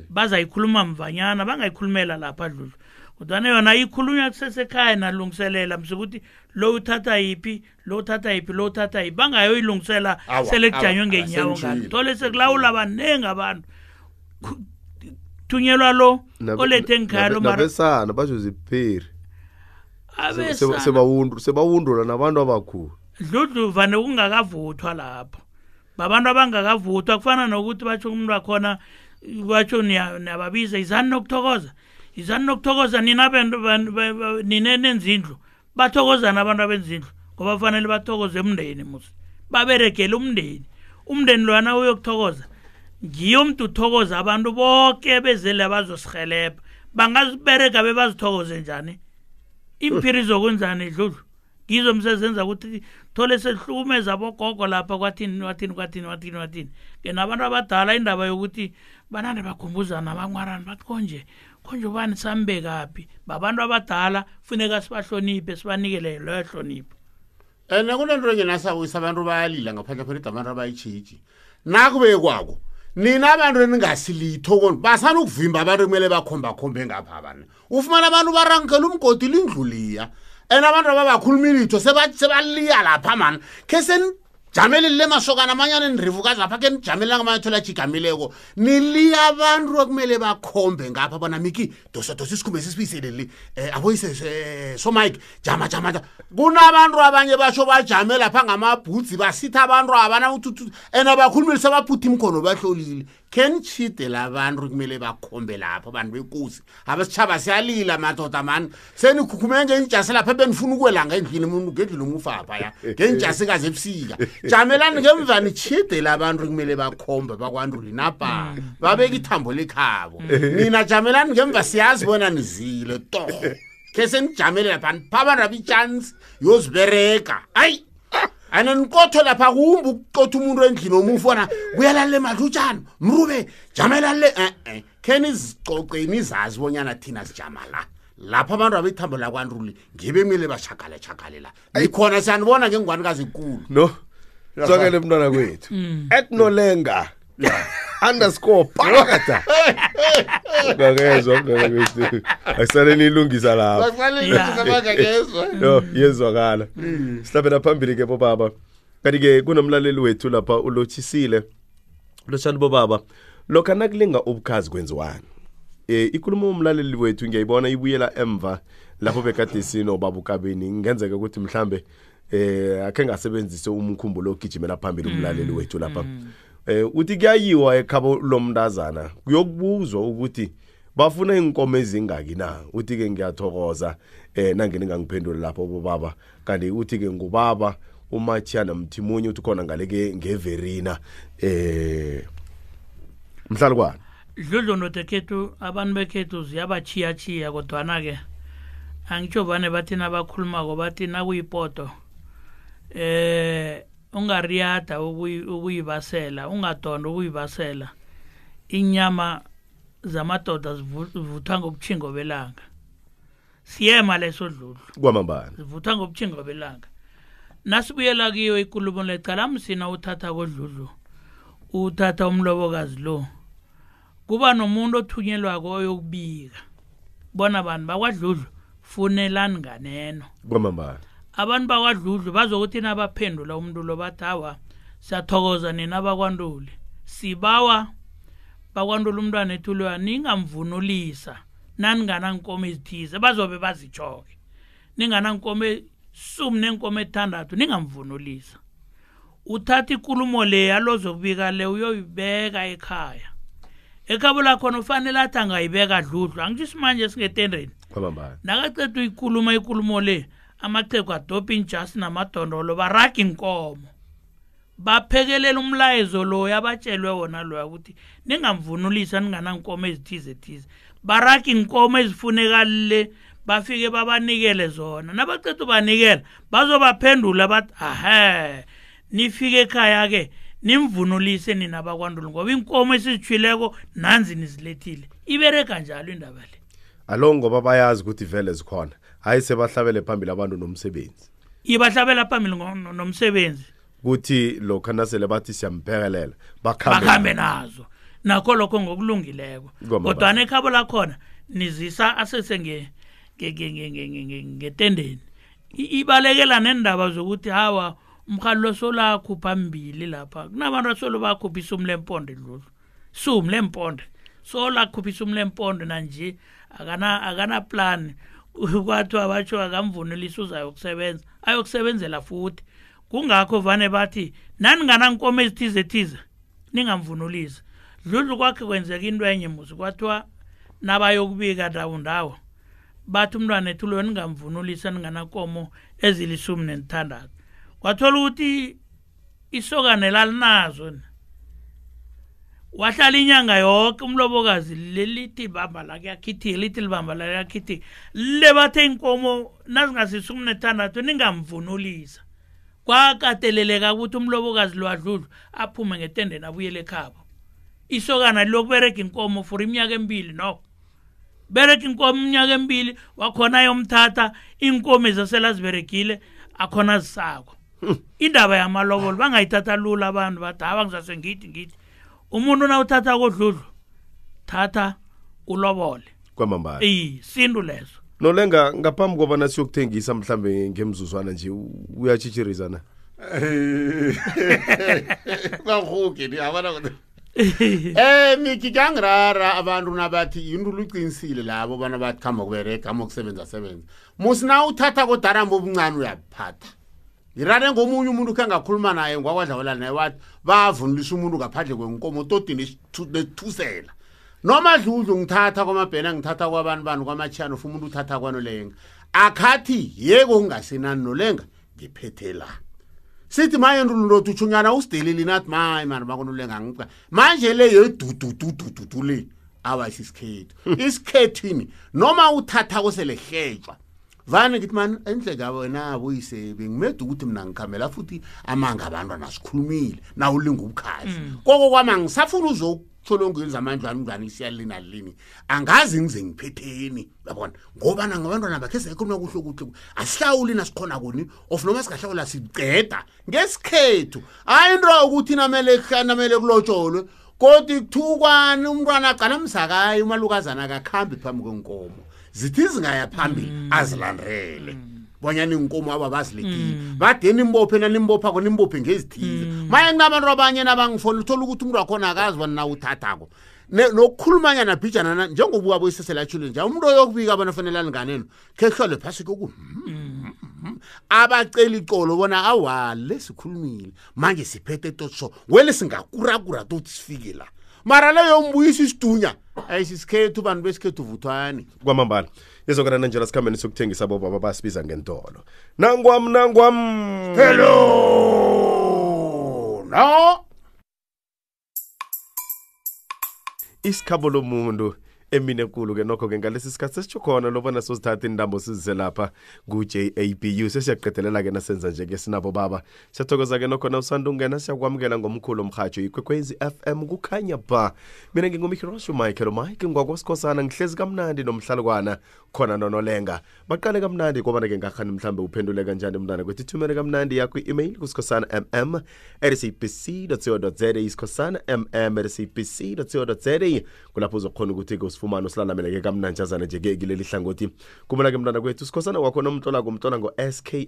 bazayikhuluma mvanyana bangayikhulumela lapha dludlu. Kodwana yona ikhulunywa kusesekhaya nalungiselela msukuthi lo uthatha yiphi lo uthatha yiphi lo uthatha yiphi bangayoyilungisela sele kujanywe ngenyawo ngalo thole sekulawula baningi abantu. Thunyelwa lo olethe ngikhaya lo nabesana basho ziphiri sebawundula nabantu abakhulu. Dludlu vane kungakavuthwa lapho. Babantu abangakavuthwa kufana nokuthi batsho umuntu wakhona batsho niya- niyababiza izani nokuthokoza? Izani nokuthokoza? Nina bantu ban- ba- ba- nine nenzindlu bathokozana abantu abenzindlu ngoba kufanele bathokoze umndeni musi. Baberegele umndeni. Umndeni lwana uyokuthokoza. Ngiyo umntu uthokoza abantu boke bezele bazosihelebha bangaziberega bebazithokoze njani? Impiri zokwenzani dludlu? Ngizo msezenza ukuthi thole sehlukumeza bogogo lapha kwathini wathini kwathini wathini wathini ke nabantu abadala indaba yokuthi banande bakhumbuzana abancwarani bathi konje konje ubani sambekaphi babantu abadala funeka sibahloniphe sibanikele leyo hlonipho. Ene kunento engenasawisa abantu bayalila ngaphandle khonida abantu abayitshiji nakube kwako nina abantu eningasilitho koni basana ukuvimba abantu ekumele bakhombakhombe ngapha abana ufumana abantu barankela umgodi lindluliya and abantu ababakhuluma ilitho seba- sebaliya lapha mani khe senijamele le masokana amanyana nirivukazi lapha ke nijamele ngamanyathelo ajigamileko niliya abantu ekumele bakhombe ngapha bona miki dosa dosa isikhumbe sisibiseleli um aboyise eh, so mike jama jama kunabantu abanye basho bajame lapha ngamabhudzi basitha abantu abana ututu and abakhulumeli sebaphutha imkhono bahlolile. Khe nitshidela abantu kumele bakhombe lapho bantu bekosi. Abesitshaba siyalila madoda mani. Senikhukhumele ngenijasi lapha benifuna ukwelanga endlini umuntu ngendlini umufaphaya ngenijasikazi ebusika jamelani ngemva nitshidela abantu kumele bakhombe bakwanduli napa babeka ithambo lekhabo. Nina jamelani ngemva siyazi bona nizile torho khe senijamele lapha niphaba nabo ichansi yozibereka. Ayi ane nikotho lapha kumbi ukucotha umuntu endlini omufi wona. Kuyalale madlutshana mrube jamela le e-e. Khe nizicoce nizazi bonyana thina sijama la lapha abantu abethambo lakwandruli ngibe kumele bashagale shagale la ikhona siyanibona ngengwani kazikulu no zwakele mntwana kwethu. Ekunolenga [laughs] underscore phakada ungakezwa mntwana kwethu akusale niyilungisa lapha [laughs] no yezwakala sihlabela phambili ke bobaba. Kanti-ke kunomlaleli wethu lapha ulothisile lotshani bobaba lokhu nakulinga ubukhazi kwenziwani? Eh ikulumo umlaleli wethu ngiyayibona ibuyela emva lapho bekade sinobaba ukabini ngenzeka ukuthi mhlambe eh akhe ngasebenzise umkhumbulo ogijimela phambili umlaleli wethu lapha. Eh uthi kuyayiwa ekhabo lomntazana kuyokubuzwa ukuthi bafuna inkomo ezingaki na? Uthi ke ngiyathokoza eh nangeni ngangiphendula lapho bobaba. Kanti uthi ke ngubaba uMachiana Mthimunye uthi khona ngale ke ngeverina eh mhlalukwana dludlu nodekhethu abantu bekhethu ziyabachiyachiya kodwana-ke angitsho vane bathi nabakhulumako bathi nakuyipoto eh ungariyada ukuyi- ukuyibasela ungadonda ukuyibasela inyama zamadoda zivu- zivuthwa ngobutshingo belanga. Siyema leso dludlu. Kwamambala. Zivuthwa ngobutshingo belanga. Nasibuyela kiyo ikulumo lecala msina uthatha kodludlu uthatha umlobokazi lo. Kuba nomuntu othunyelwako oyokubika. Bona bantu bakwadludlu funelani nganeno. Kwamambala. Abantu bakwadludlu bazokuthi nabaphendula umuntu lo bathi awa siyathokoza nina bakwantuli. Sibawa bakwantula umntwana ethuliwa ningamvunulisa. Naninganankomo ezithize bazobe bazitshoke ninganankomo sum nenkomo ethandathu ningamvunulisa. Uthatha ikulumo le alozokubika le uyoyibeka ekhaya. Ekhabo lakhona ufanele athi angayibeka dludlu angitsho isimanje esingetendeni. Kwamambala nakaceda uyikhuluma ikulumo le amachegu adopha injasi namadondolo baraga inkomo. Baphekelela umlayezo loyo abatshelwe wona loya ukuthi ningamvunulisa ninganankomo ezithize thize. Baraga inkomo ezifunekalile bafike babanikele zona. Nabaceda ubanikela bazobaphendula bathi ahe nifike ekhaya-ke nimvunulise nina bakwandulu ngoba inkomo esizitshwileko nanzi nizilethile. Ibereka njalo indaba le. Alo ngoba bayazi ukuthi vele zikhona. Hayi sebahlabele phambili abantu nomsebenzi. Ibahlabela phambili nomsebenzi. Kuthi lokho nasele bathi siyambhekelela bakhambe nazo. nakho lokho ngokulungileko. Kwamambala. kodwana ekhabo lakhona nizisa asese nge- nge- nge- nge- nge- nge- nge- ngetendeni. Ibalekela nendaba zokuthi hawa umhali lo solakhupha mbili lapha. Kunabantu asolo bakhupha isumu lemponde dlulu sumu lemponde solakhupha isumu lemponde nanje. Akana akana plan. Kwathiwa batsho akamvunulisa uzayokusebenza ayokusebenzela futhi. Kungakho vane bathi naninganankomo ezithize thize? Ningamvunulisi. Dludlu kwakhe kwenzeka into enye musi kwathiwa nabayokubika ndawo ndawo bathi umntwana ethuliwe ningamvunulisa ninganankomo ezilisumi nesithandathu. Kwathola ukuthi isokane lalinazo ni. Wahlala inyanga yonke umlobokazi lelithi libamba la kuyakhithika lithi libamba la kuyakhithika. Le bathe inkomo nazingasisumi nethandathu ningamvunulisa. Kwakateleleka ukuthi umlobokazi lwadludlu aphume ngetendeni abuyele ekhabo. Isokana lilokubereka inkomo for iminyaka emibili no bereka inkomo iminyaka emibili wakhona yomthatha iinkomo ezasela ziberekile akhona zisako indaba yamalobolo bangayithatha lula abantu bathi hawa ngizase ngithi ngithi. Umuntu na uthatha kodludlu thatha ulobole. Kwamambala. Iyi sintu leso. Nolenga ngaphambi kobana siyokuthengisa mhlambe ngemzuzwana nje u- uyatshitshiriza na [laughs] bahuke ni abana eh miki kangirara abantu nabathi yinto luqinisile labo bana bathi khamba kubereka ama kusebenza sebenza musi na uthatha kodarambo obuncane uyaphatha ngirare ngomunye umuntu khe ngakhuluma naye ngwakwadlawelana naye wathi bavunulisa umuntu ngaphandle kwenkomo todi nethusela. Noma dludlu ngithatha kwamabhena ngithatha kwabantu bani kwamachiyano ufuna umuntu uthatha kwanolenga akhathi yeko kungasenani nolenga ngiphethe la. Sithi maye ndululothi utshunyana usidelile nathi mayi mani bakonolenga ngica manje le yedudududududu le awa isisikhethu [laughs] isikhethwini noma uthatha koselehlejwa vane ngithi mani endleka wena buyise bengimeda ukuthi mina ngikhambela futhi amanga abantwana sikhulumile na ulinga ubukhazi. Koko kwami angisafuna uzokuthola ngeni zamandlwana umntwana isiyalina lini. Angazi ngize ngiphetheni yabona? Ngoba na ngabantwana bakhe sekhuluma kuhle kuhle asihlawuli nasikhona kuni? Of noma singahlawula siceda ngesikhethu hayi into ukuthi namele namele kulotsholwe kodwa kuthukwane umntwana aqala msakayi umalukazana akakhambi phambi kwenkomo zithi zingaya phambili azilandele. Bonyana inkomo aba bazilekile badeni imbophe nanimbopha nimbophe ngezithize. Maye kunabantu abanye nabangifona uthola ukuthi umuntu wakhona akazi bona na uthathako Ne- nokukhulumanya nabhijana na- njengobuka boyiseselatshile nje umuntu oyokubika abantu afanele alinganeno khe kuhlole phasi koku abacela icolo bona awale sikhulumile. Manje siphethe totso wele singakurakura tothi sifike la mara leyo mbuyisa isidunya. Ayisisikhethu bantu besikhethu vuthwane kwamambala izokana nanjena sikhambeni sokuthengisa bobaba basibiza ngentolo. Nangwam nangwam. Hello. No. Isikhabo lomuntu emine kulu-ke nokho-ke ngalesi sikhathi sesitsho khona lobona sozithatha indambo sizise lapha ku-jabu sesiyaqedelela-ke nasenza nje-ke sinabo baba. Siyathokoza-ke nokho na usanda ungena siyakwamukela ngomkhulu omrhatsho ikwekwezi FM kukhanya ba. Mina ngingumihirosho michael mike ngwakwasikhosana ngihlezi kamnandi nomhlalukwana khona nonolenga. Baqale kamnandi kobana-ke ngakhani mhlambe uphendule kanjani mntwana kwethi thumele kamnandi yakho i-email kusikhosana mm erisabc co za isikhosana mm erisabc co za kulapho uzokhona ukuthi-ke usifumane usilalamele-ke kamnanjazana nje-ke kileli hlangothi. Kumela-ke mntwana kwethu sikhosana kwakhona umtlolako umtlola ngo-skho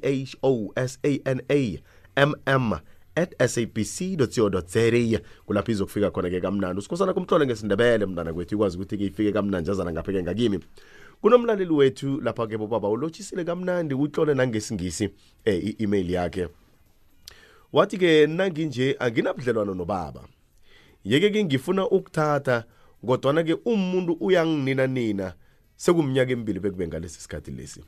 sana mm at sabc co za kulapho izokufika khona-ke kamnandi. Usikhosana kumtlole ngesindebele mntwana kwethu ikwazi ukuthi-ke ifike kamnanjazana ngapha-ke ngakimi. Kunomlaleli wethu lapha-ke bobaba ulotshisile kamnandi utlole nangesingisi um i-email yakhe. Wathi-ke nanginje anginabudlelwano nobaba. Yeke-ke ngifuna ukuthatha kodwana-ke umuntu uyanginina nina sekumnyaka emibili bekube ngalesi sikhathi lesi.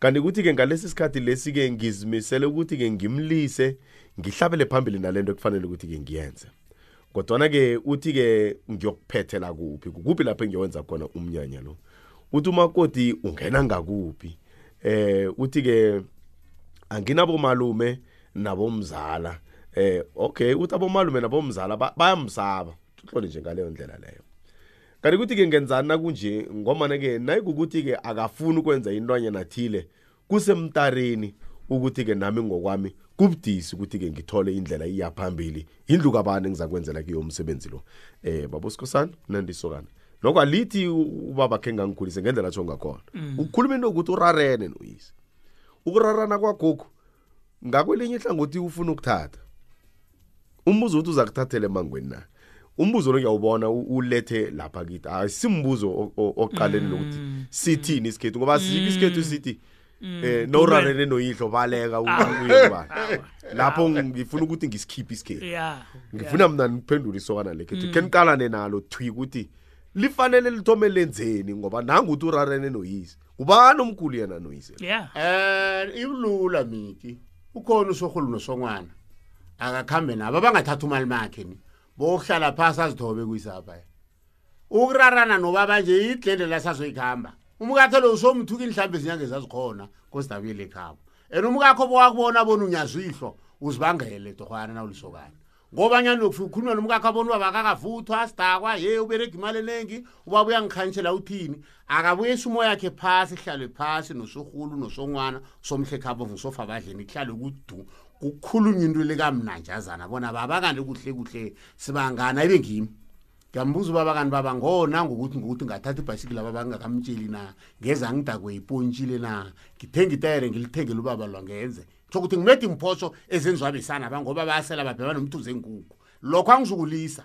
Kanti kuthi-ke ngalesi sikhathi lesi-ke ngizimisele ukuthi-ke ngimlise ngihlabele phambili nalento ekufanele ukuthi-ke ngiyenze. Kodwana-ke uthi-ke ngiyokuphethela kuphi? Kukuphi lapho engiyowenza khona umnyanya lo? Uthi umakoti ungena ngakuphi? Eh uthi-ke anginabomalume nabomzala. Eh okay uthi abomalume nabomzala ba- bayamsaba. Uhlole nje ngaleyo ndlela leyo. Kanti kuthi-ke ngenzani nakunje ngomana-ke nayikukuthi-ke akafuni ukwenza intwanyana thile kusemtareni ukuthi-ke nami ngokwami kubudisi ukuthi-ke ngithole indlela iyaphambili yindlu kabani engizakwenzela kiyo umsebenzi lo? Eh babosikhosana nandisokana noko alithi u- ubaba khe ngangikhulise ngendlela atsho ngakhona. Ukukhuluma into yokuthi urarene noyise. Ukurarana kwagogo ngakwelinye ihlangothi ufuna ukuthatha. Umbuzo ukuthi uza kuthathela emangweni na? Umbuzo lo ngiyawubona ulethe lapha kithi asimbuzo oqaleni lokuthi sithini isikhethu? Ngoba sikho isikhethu sithi eh norarene noyihlo baleka uye kuba lapho ngifuna ukuthi ngisikhiphe isikhethu. Ngifuna mna niphendule isokana lekhethu. Khe niqalane nalo thwi ukuthi lifanele lithome lenzeni ngoba nanguthi urarene noyise. Ubani omkhulu yena noyise? Ya Eh ibulula miki ukhona usohulu nosongwana akakhambe nabo abangathatha imali makhe ni. Bokuhlala phasi azithobe kuyisapha ukurarana nobaba nje idlende lasazoyikhamba umkakhe lo usomthuka inhlambe ezinyanga ezazikhona kosidabile ekhabo and umkakho bowakubona bona unyazihlo uzibangele torhwana na ulisokana ngoba nyani ukhuluma nomkakho abona ubaba akakavuthwa sidakwa ye uberega imali enengi ubaba uyangikhanyishela uthini? Akabuyisa umoya yakhe phasi kuhlalwe phasi nosorhulu nosongwana somhlekhabo ngusofa abadleni kuhlalwe kudu kukhulunywa into likamnanjazana bona baba kanti kuhle kuhle sibangana ibe ngimi. Ngiyambuza ubaba kanti baba ngona? Ngokuthi ngokuthi ngathatha ibhayisikile ababa ngingakamtsheli na? Ngeza ngidakwe yipontshile na? Ngithenga itayere ngilithengele ubaba lwangenze tsho ukuthi ngimeda imphoso ezenziwa besana ba ngoba bayasela babheba nomthunzi enkukhu lokho angizukulisa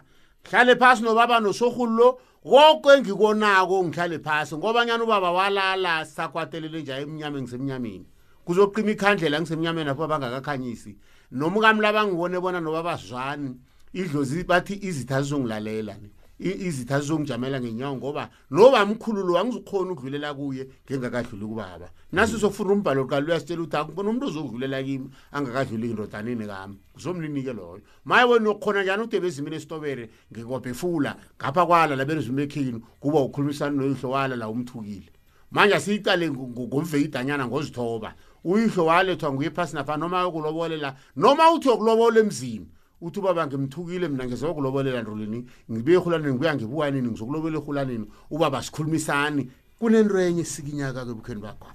hlale phasi nobaba nosorhulu lo konke engikonako ngihlale phasi ngoba nyana ubaba walala sakwatelele nje emnyameni ngisemnyameni kuzoqima ikhandlela ngisemnyameni apho bangakakhanyisi. Noma kamla bangibone bona noba bazwani idlozi bathi izitha zizongilalela izitha zizongijamela ngenyawo ngoba noba mkhulu lo angizukhona ukudlulela kuye ngengakadluli kubaba. Nasi sokufuna umbhalo lukalu uyasitshela ukuthi akubona umuntu ozokudlulela kimi angakadluli indodaneni kami ngizomlinike loyo. Maye wena uyokhona njani ude bezimini esitobere ngikobhefula ngapha kwala laberezumekhini kuba ukhulumisana noyihlo wala la umthukile. Manje asiyicale ngomveyidanyana ngozithoba uyihlo walethwa nguye phasi napha noma yokulobolela noma uthi yokulobola emzini. Uthi ubaba ngimthukile mina ngizokulobolela ndrolini ngibuye ehulaneni ngibuya ngibukanini ngizokulobola ehulaneni ubaba sikhulumisani kunento enye sikinyaka-ke ebukhweni bakho.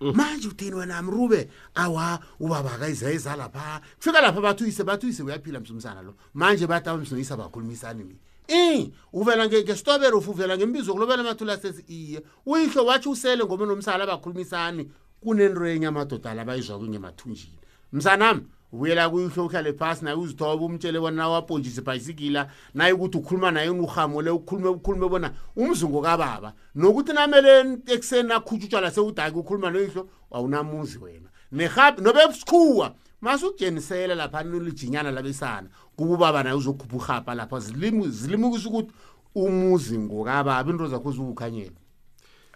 Manje uthini wena mrube awa ubaba akayizayeza lapha kufika lapha bathuyise bathuyise uyaphila msumsana lo. Manje bathi abamsinoyisa bakhulumisani ni i uvela nge- ngesitobere ufu uvela ngembizo kulobela amathula sesi iye. Uyihlo watsho usele ngoba nomsala bakhulumisani kunento enye amadoda la bayizwa kungemathunjini msanami ubuyela kuyihlo uhlale phasi naye uzithoba umtshele bona nawapontshise ibhayisikila naye ukuthi ukhuluma naye unuhamo le ukhulume ukhulume bona umzungu kababa. Nokuthi namele ekuseni akhutshwa utshwala sewudaki ukhuluma noyihlo awunamuzi wena. Nehabi nobesikhuwa masukujenisela lapha nolijinyana labesana. Kuba ubaba naye uzokhupha uhapa lapha zilimu- zilimukisa ukuthi umuzi ngokababa into zakho ziwukhanyela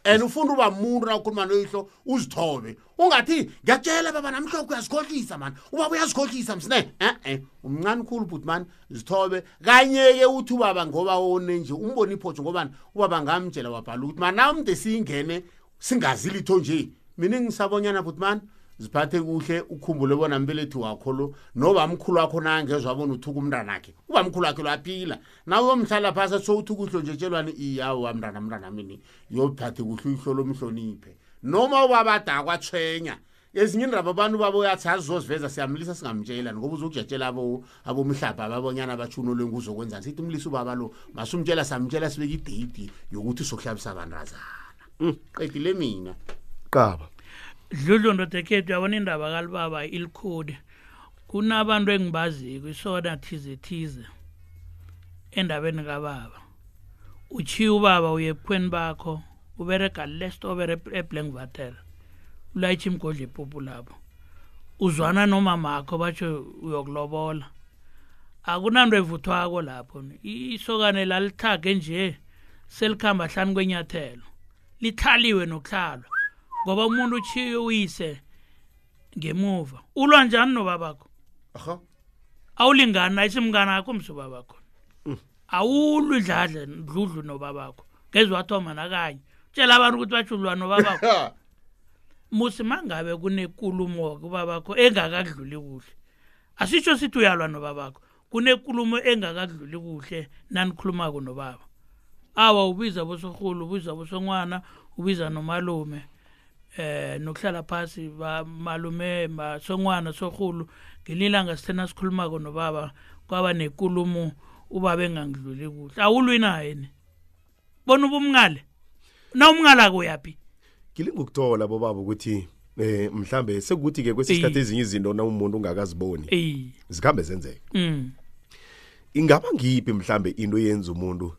and ufunda uba muntu na ukhuluma noyihlo uzithobe. Ungathi ngiyakutshela baba namhlokho uyazikhohlisa mani ubaba uyazikhohlisa msine. E-e umncane khulu but mani zithobe. Kanye-ke uthi ubaba ngoba one nje umbona iphotho ngobani ubaba ngamtshela wabhala ukuthi mani na umde siyingene singazi litho nje. Mina ngisabonyana but mani ziphathe kuhle ukhumbule bona mbelethi wakho lo. Noba mkhulu wakho nangezwa bona uthuka umntanakhe uba mkhulu wakhe lo aphila. Nawe uyomhlala phasi sowuthuka uhlo nje tshelwane iyawo mntana mntana mini yophathe kuhle uhlolo omhloniphe noma ubabada tshwenya ezinye indaba abantu babo uyathi azizoziveza siyamlisa singamtshela. Ngoba uzokujatshela abo abomhlaba ababonyana abatshuno lenguzokwenzani sithi umlisa ubaba lo masumtshela samtshela sibeke ideyidi yokuthi sokuhlabisa abantazana. Qedile mina. Qaba dludlu ndoda ekhethu yabona indaba kalibaba ilikhudi kunabantu engibaziko isona thize thize endabeni kababa. Uchiya ubaba uye ebukhweni bakho uberega lestobere eblankvatel ulayitsha imgodla epupu lapho. Uzwana nomamakho batsho uyokulobola akunanto evuthwako lapho. Isokane lalithage nje selikhamba hlani kwenyathelo. Lihlaliwe nokuhlalwa ngoba umuntu uchiye uyise ngemuva. Ulwa njani nobabakho? Aha. Awulingani ayisimngane akho msobabakho awulwi idladle dludlu nobabakho. Ngezwe wathoma nakanye. Tshela abantu ukuthi batsho ulwa nobabakho. [laughs] Musi mangabe kunekulumo kubabakho engakadluli kuhle asitsho sithi uyalwa nobabakho kunekulumo engakadluli kuhle nanikhulumako nobaba. Awa ubiza bosorhulu ubiza bosongwana ubiza nomalume. Eh nokuhlala phasi ba malume masongwana sorhulu ngelilanga sithena sikhulumako nobaba kwaba nekulumo ubaba engangidluli kuhle. Awulwi naye ni bona ubumngale? Na umngala kuyaphi ngilinga ukuthola bobaba ukuthi eh mhlambe sekuthi ke Iye. kwesikhathi ezinye izinto na umuntu ungakaziboni zikhambe zenzeka. Mm. Ingaba ngiphi mhlambe into yenza umuntu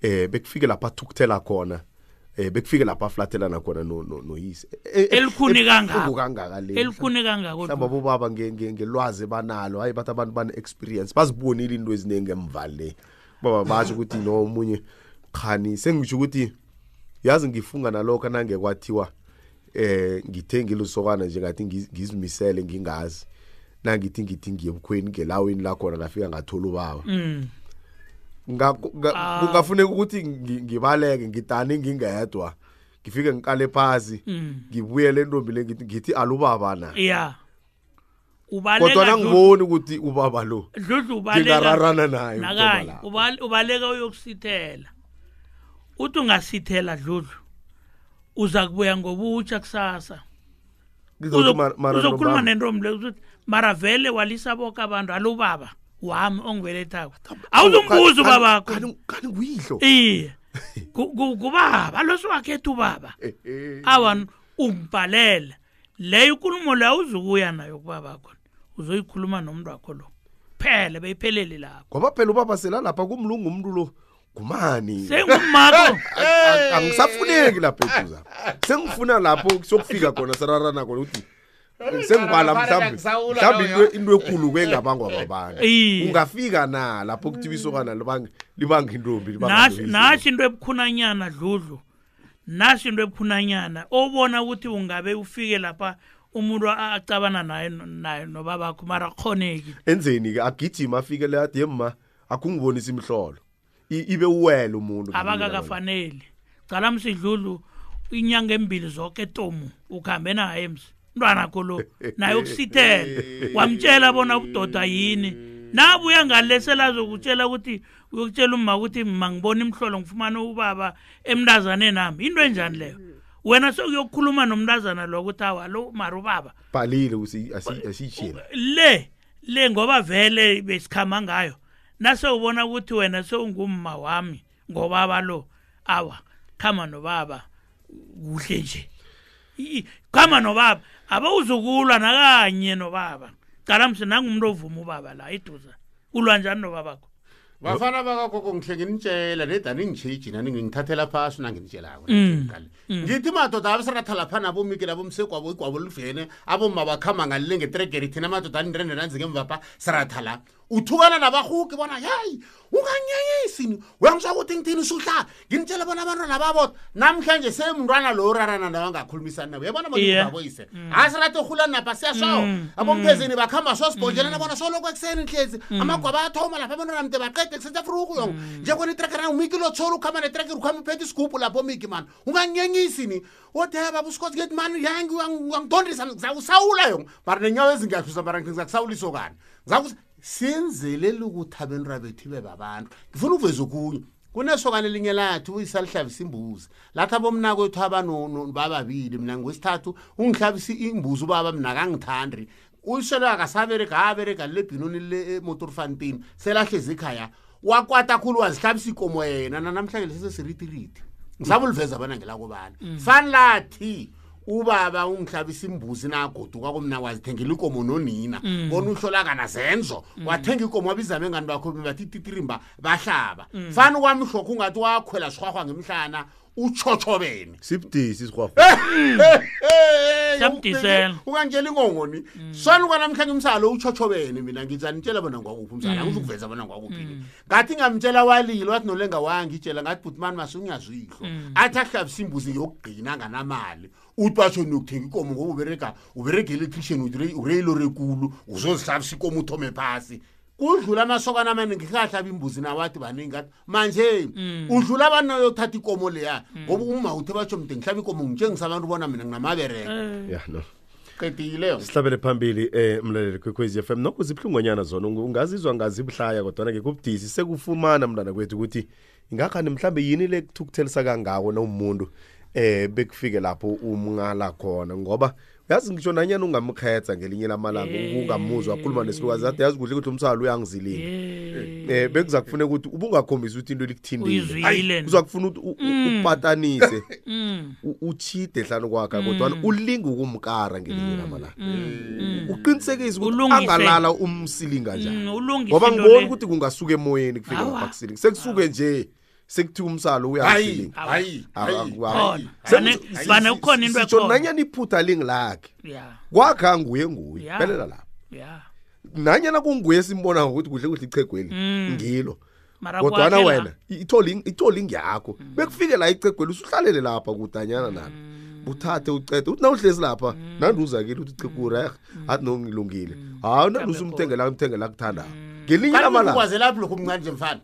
eh bekufike lapha athukuthela khona? Eh bekufike lapha aflathelana khona no no- noyise. Eh, eh, Elikhuni eh, ebuhlungu kangaka elikhuni kangako mhlawumbe nge- ngelwazi banalo hayi bathi abantu bane-experience bazibonile into eziningi emva le. Baba basho ukuthi no omunye khani sengisho ukuthi yazi ngifunga nalokho nangekwathiwa eh ngithe ngilusokana nje ngathi ngiz- ngizimisele ngingazi. Nangithi ngithi ngiye ebukhweni ngelaweni lakhona ngafika ngathola ubaba. Mm. Kungafuneka ukuthi ngi- ngibaleke ngidane ngingedwa. Ngifike ngikale phasi mm ngibuyele entombi le ngithi ngithi alubaba na? Ya. Kodwa ubaleka nangiboni ukuthi ubaba lo dludlu ubaleka ngingararana naye nakanye ngoba ubal- ubaleka uyokusithela. Uthi ungasithela dludlu uza kubuya ngobutsha kusasa. Ngizothi mara- mara uzokhuluma nobaba. nentombi le uzothi mara vele walisa boke abantu alo baba wami ongibelethako awuzumbuza Kani- ubabakho kani- kani nguyihlo iye. Ku- ku- kubaba losiwakhetha ubaba. Awa ungibhalele. Leyo ikulumo leyo uzukuya nayo kubaba khona uzoyikhuluma nomuntu wakho lo. Phele beyiphelele lapho. Ngoba phela ubaba selalapha kumlungu umuntu lo ngumani? Sengumakho A- [laughs] angisafuneki lapha eduza sengifuna lapho siyokufika khona sararana khona ukuthi sengibala mhlawumbe mhlawumbe into ekulu kwengabangwa babantu Iye. ungafika na lapho kuthiwa isokana libanga libanga intombi? nasi into ebukhunanyana dludlu. Nasi into ebukhunanyana obona ukuthi ungabe ufike lapha umuntu acabana naye naye nobabakho mara khoneki enzeni-ke agijima afike le ade yemma akungibonisa imhlolo I- ibe uwele umuntu abakakafaneli. cala msidlulu inyanga embili zonke tomu ukuhambe naye msi. Mntwanakho lo naye ukusithela wamtshela bona ubudoda yini. Nabuya ngale selazokutshela ukuthi uyokutshela umma ukuthi ma ngibona imhlolo ngifumane ubaba emntazaneni nami. Into enjani leyo? Wena sekuyokukhuluma nomntazana lo ukuthi awa lo mari ubaba. Bhalile asiyitsheni le le ngoba vele besikhama ngayo. Nase ubona ukuthi wena sewungumma wami ngobaba lo. Awa khama nobaba kuhle nje. Khama nobaba. Abawuzukulwa nakanye nobaba. Cala msi nangumuntu ovuma ubaba la iduza ulwa njani nobabakho? Bafana bakagogo ngihle nginitshela nedani ngitshiji nani? Ngingithathela phasi nanginitshelako Mm. ngithi madoda abesiratha lapha nabomiki labomsekwabo igwabo livene aboma bakhamba ngalile ngetregeri thina madoda anirende nanzingemva pha siratha la uthukana nabahugi bona yayi unganyanyisi ni? Uyangizwa ukuthi ngithini usuhlala nginitshele bona abantwana babodwa namhlanje seyimntwana lo urarana nawe angakhulumisani nawe. Uyabona bonaboyise asirate uhula napha siyashawo abomphezini bakuhamba sosibhonjelana bona mm. mm. mm. soloko ekuseni nhlezi amagwaba ayathoma lapha abantwana mde baqede kusetha furuku yongo njengona itrekera umiki lothola ukuhamba netrekere ukuhamba uphethe isigubhu lapho miki mani unganyenyisi ni? Uthi baba usikhosi kethi mani yangi uyangidondisa ngizawusawula yongo mara nenyawo ezingahluzamara ngizakusawulisa kani? Ngizakus sinzelele ukuthi abenra bethu ibe babantu. Ngifuna ukuveza okunye. Kunesokane elinye lathi uyisalihlabisa imbuzi. Lathi abomna kwethu abano- bababili mina ngwesithathu ungihlabisa imbuzi ubaba mina kangithandi. Uyiselo akasabereka abereka lebhinoni le emotorfantini selahlezi ekhaya. Wakwata khulu wazihlabisa ikomo yena nanamhlanje lesesiritiriti ngisabe uliveza bona ngelakobani. Fani lathi ubaba ungihlabisa imbuzi nagoduka komna wazithengela ikomo nonina. Bona uhlolakana zenzo. Wathenga ikomo wabiza bengani bakho bathi titirimba bahlaba. Fani kwami hlokho ungathi wakhwela sihwahwa ngemhlana utshotshobene sibudisi sirhwahwa Siyamdisela. ungangitshela ingongoni. Swana kwanamhlanje umsalo utshotshobene mina? Ngizanitshela bona ngwakuphi umsalo? Angizukuveza bona ngwakuphi ngathi ngamtshela walile wathi nolenga wangitshela ngathi bhutimani masungiyazwihlo athi ahlabisa imbuzi yokugqina nganamali. Uthi batsho niyokuthenga ikomo ngoba uberega uberega electrician ureyilore ekulu uzozihlabisa ikomo uthome phasi. Kudlula amasokana amaningi khahlaba imbuzi nawathi baningi athi manje udlula abanoyothatha ikomo leya ngoba uma uthe batsho mde ngihlaba ikomo ngitshengisa abantu bona mina no. Qedileyo sihlabele phambili eh mlaleli kwekwezi FM nokho zibuhlungonyana zona unga- ungazizwa ngazibuhlaya kodwa ke kubudisi sekufumana mntana kwethu ukuthi ingakhani mhlambe yini le kuthukuthelisa kangako nawumuntu eh bekufike lapho umngala khona ngoba yazi ngisho nanyana ungamkhetha ngelinye lamalanga ungamuzwa akhuluma nesilukazi ade yazi kuhle ukuthi umsalo uyangizilinga eh. Bekuza kufuneka ukuthi ubungakhombisa ukuthi into likuthindile Uyizwile. kuza kufuna ukuthi u- u- upatanise [laughs] u- uchide hlanu kwakhe kodwa ulinga ukumkara ngelinye lamalanga. Uqinisekise ukuthi Ulungise. angalala umsilinga njani. Mm, ulungise ngoba into ngiboni le. ukuthi kungasuka emoyeni kufika Awa. lapha kusilinga sekusuke nje. sekuthuma salo uyafilingfane ukhona into ekho nanyana iphutha lingilakhe. Kwakha nguye nguye pelela lapho nanyana kunguye simbona ukuthi kuhle kuhle ichegweli mm. ngilo. Kodwana wena itholi ngiyakho mm. bekufike la icegweli usuhlalele lapha kudanyana nalo mm. uthathe ucede. Uthi nawuhlezi lapha nanduzakile uthi chekurehe athi nongilungile. Hawu nanduze umthengela umthengela kuthandayo ngelinye lamalaa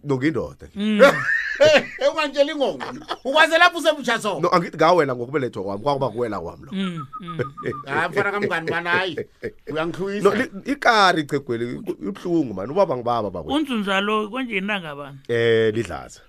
nongindoda [laughs] [laughs] ukwaze lapho lokhu mncane nje mfana nokindoda ungantshela ingongo ukwaze lapho usebutsha so no angithi ngawela ngokubelethwa kwami kwakuba kuwela kwami lo Mm, mm. hayi [laughs] mfana kamngani bani? Hayi no uyangihlwisa li- ikari icegweli ibuhlungu mani? Ubaba ngibaba bakwe unzunzalo konje nangabani eh lidlaza.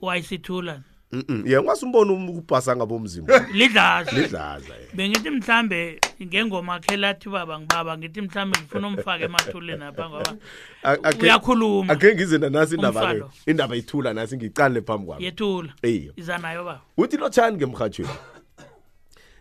Wayisithula. Mhm. ye ngwasumbona ukubhasa ngabomzimba [laughs] lidlaza. Lidlaza eh. bengithi mhlambe ngengoma akhe lathi baba ngibaba ngithi mhlambe ngifuna umfake emathuleni apha ngoba A- akhe- uyakhuluma. akhe ngize nanasi indaba ke Umfalo. indaba ithula nasi ngicale phambi kwami. Yethula. Eyo iza nayo baba. Uthi lotshani ngemrhatshweni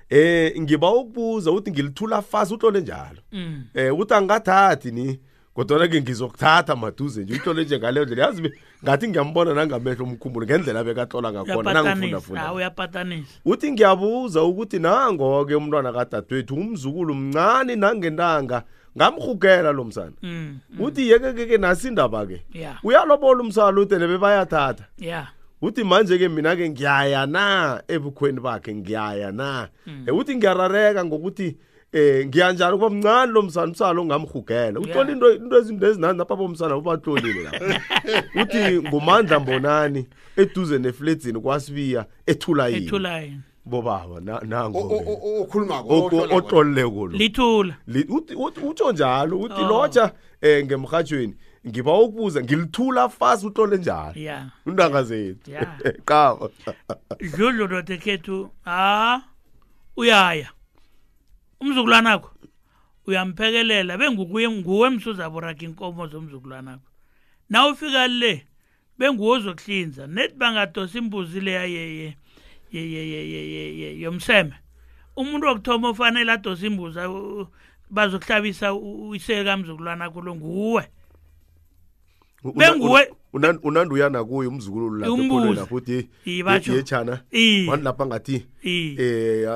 eh ngiba ukubuza uthi ngilithula fast utlole njalo. Mm. eh uthi angathathi ni. Kodwana-ke ngizokuthatha maduze nje uyihlole nje ngaleyo ndlela. Yazi ngathi ngiyambona nangamehlo omkhumbulo ngendlela bekatlola ngakhona uyapatanisa nangifundafunda hawu uyapatanisa uthi ngiyabuza ukuthi nango-ke umntwana kadadewethu umzukulu mncane nangentanga ngamrhugela lo msana. Mm, uthi yeke-ke nasi indaba-ke ya. Uyalobola umsana ude nebe bayathatha ya. Uthi manje-ke mina-ke ngiyaya na ebukhweni bakhe ngiyaya na? Eh, uthi ngiyarareka ngokuthi eh ngiyanjalo kuba mncane lo msana umsala ongamhugela uthola into into ezinto ezinani lapha bomsana ubatlolile lapha. [laughs] Uthi ngumandla mbonani eduze nefledzini kwasibiya ethulayini ethulayini bobaba nango okhuluma ngoku otolile kulo lithula. Utsho njalo uthi oh. lotsha eh ngemhajweni ngiba ukubuza ngilithula fast utlole njalo. Undanga zethu. [laughs] Qaba dludlu notekhethu ha ah, uyaya. umzukulwanakho uyamphekelela bengukuye nguwe emsuzaburaka inkomo zomzukulwanakho. Na ufika le benguwo ozokuhlinza nethi bangadosa imbuzi leya yomseme. Umuntu wokuthoma ofanele adosa imbuzi bazokuhlabisa iseke kamzukulwanakho lo nguwe. Benguwe unanduyana kuyo umzukulu lapho ekolweni lapho uthi yechana wani lapha ngathi eh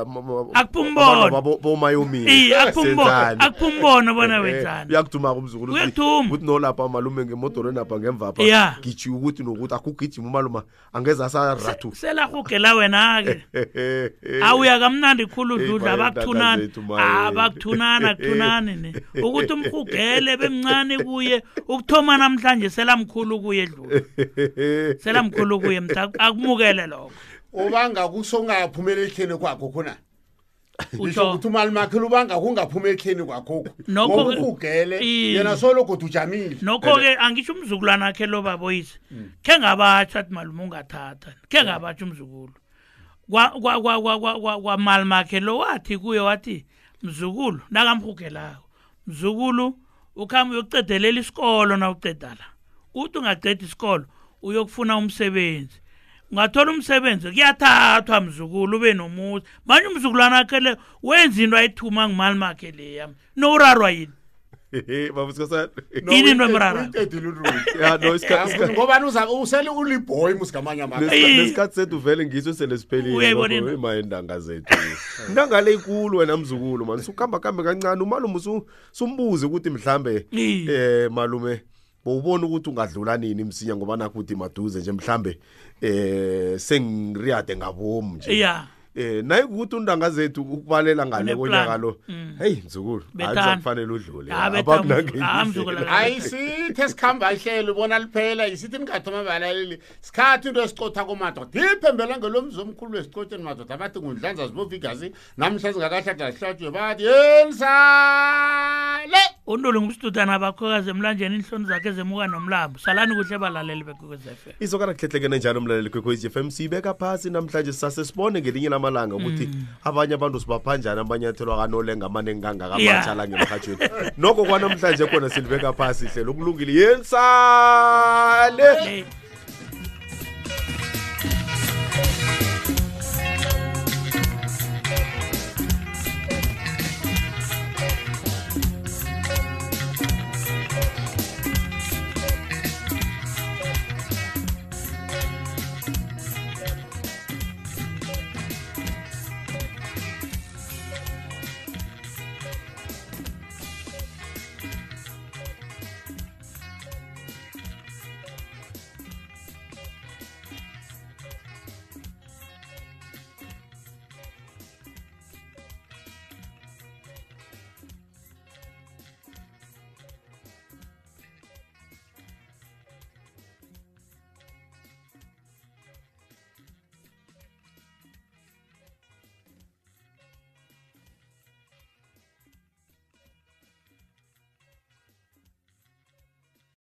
akupumbono bomayomini. Akupumbono bona [laughs] eh, wenzani. uyakuduma kumzukulu ukuthi no lapha malume ngemodorweni lapha ngemva pha gichi ukuthi nokuthi akugijima umaluma angeza asarathu selahugela wena-ke [laughs] eh, eh, awuya kamnandi khulu dudla. abakuthunani. abakuthunani akuthunani ne. [laughs] Ukuthi umhugele bemncane kuye ukuthoma namhlanje selamkhulu kuye. Dludla [laughs] selamkhulu kuye mta akumukele lokho. Ubanga kusongaphumeleli ehleni kwakho khona? Ngisho ukuthi umali makhela ubanga kungaphuma ehleni kwakhokho Nokho- Iye. yena sologoda ujamile. Nokho-ke angisho umzukulwana akhe lo baboyise. Khe ngabatsho athi malume ungathatha khe ngabatsho umzukulu. Kwa- kwa- kwa- kwa- kwa- kwa- kwamali makhe lo wathi kuye wathi mzukulu nakamhugelako mzukulu ukuhamba uyokucedelela isikolo na uceda la uthi ungaceda isikolo uyokufuna umsebenzi. Ungathola umsebenzi kuyathathwa mzukulu ube nomuzi manje umzukulwana akhe le wenza into ayithuma ngimali makhe leya. Nowurarwa yini? Babusikosana Yini into emrara? uyitedile uruti [laughs] ya no isikhathi ngobani uza- usele uliboy musigamanye amagama Eyi. nesikhathi sethu vele ngiso sele Uyayibona into? siphelile iintanga zethu. Intangale ikulu wena mzukulu mani sukuhamba kambe kancane umalume usu- sumbuze ukuthi mhlambe Iye. eh malume bowubona ukuthi ungadlula nini msinya ngoba nakho uthi maduze nje mhlambe eh sengiriyade ngabomu nje. Ya eh naye ukuthi undanga zethu ukubalela ngale konyaka lo. Mm. hey mzukulu udlule. Ah, Abakunake mzukulu. Ah, indlela. mzukulu. ayisithi esikhamba ihlelo ubona liphela. Isithi ningathoma abalaleli sikhathi into esicotha komadoda. Iphembela ngelomzi omkhulu wesicotsheni madoda. Abathi ngundlanza zibopha igazi namhla zingakahlada zihlatshwe. Bathi yensale! Unduli ngumsitudana bakhokazi emlanjeni inhloni zakhe zemuka nomlambo. Salani kuhle balaleli bekwekwezfm isokana kuhlehlekene njalo umlaleli kwekwezi FM siyibeka phasi namhlanje sisase sibone ngelinye amalanga ukuthi mm. abanye abantu sibaphanjani amanyathelo akanolenga amaningi kangakamatsha la ngemhatshweni nokho kwanamhlanje khona silibeka phasi hlela ukulungile yensale!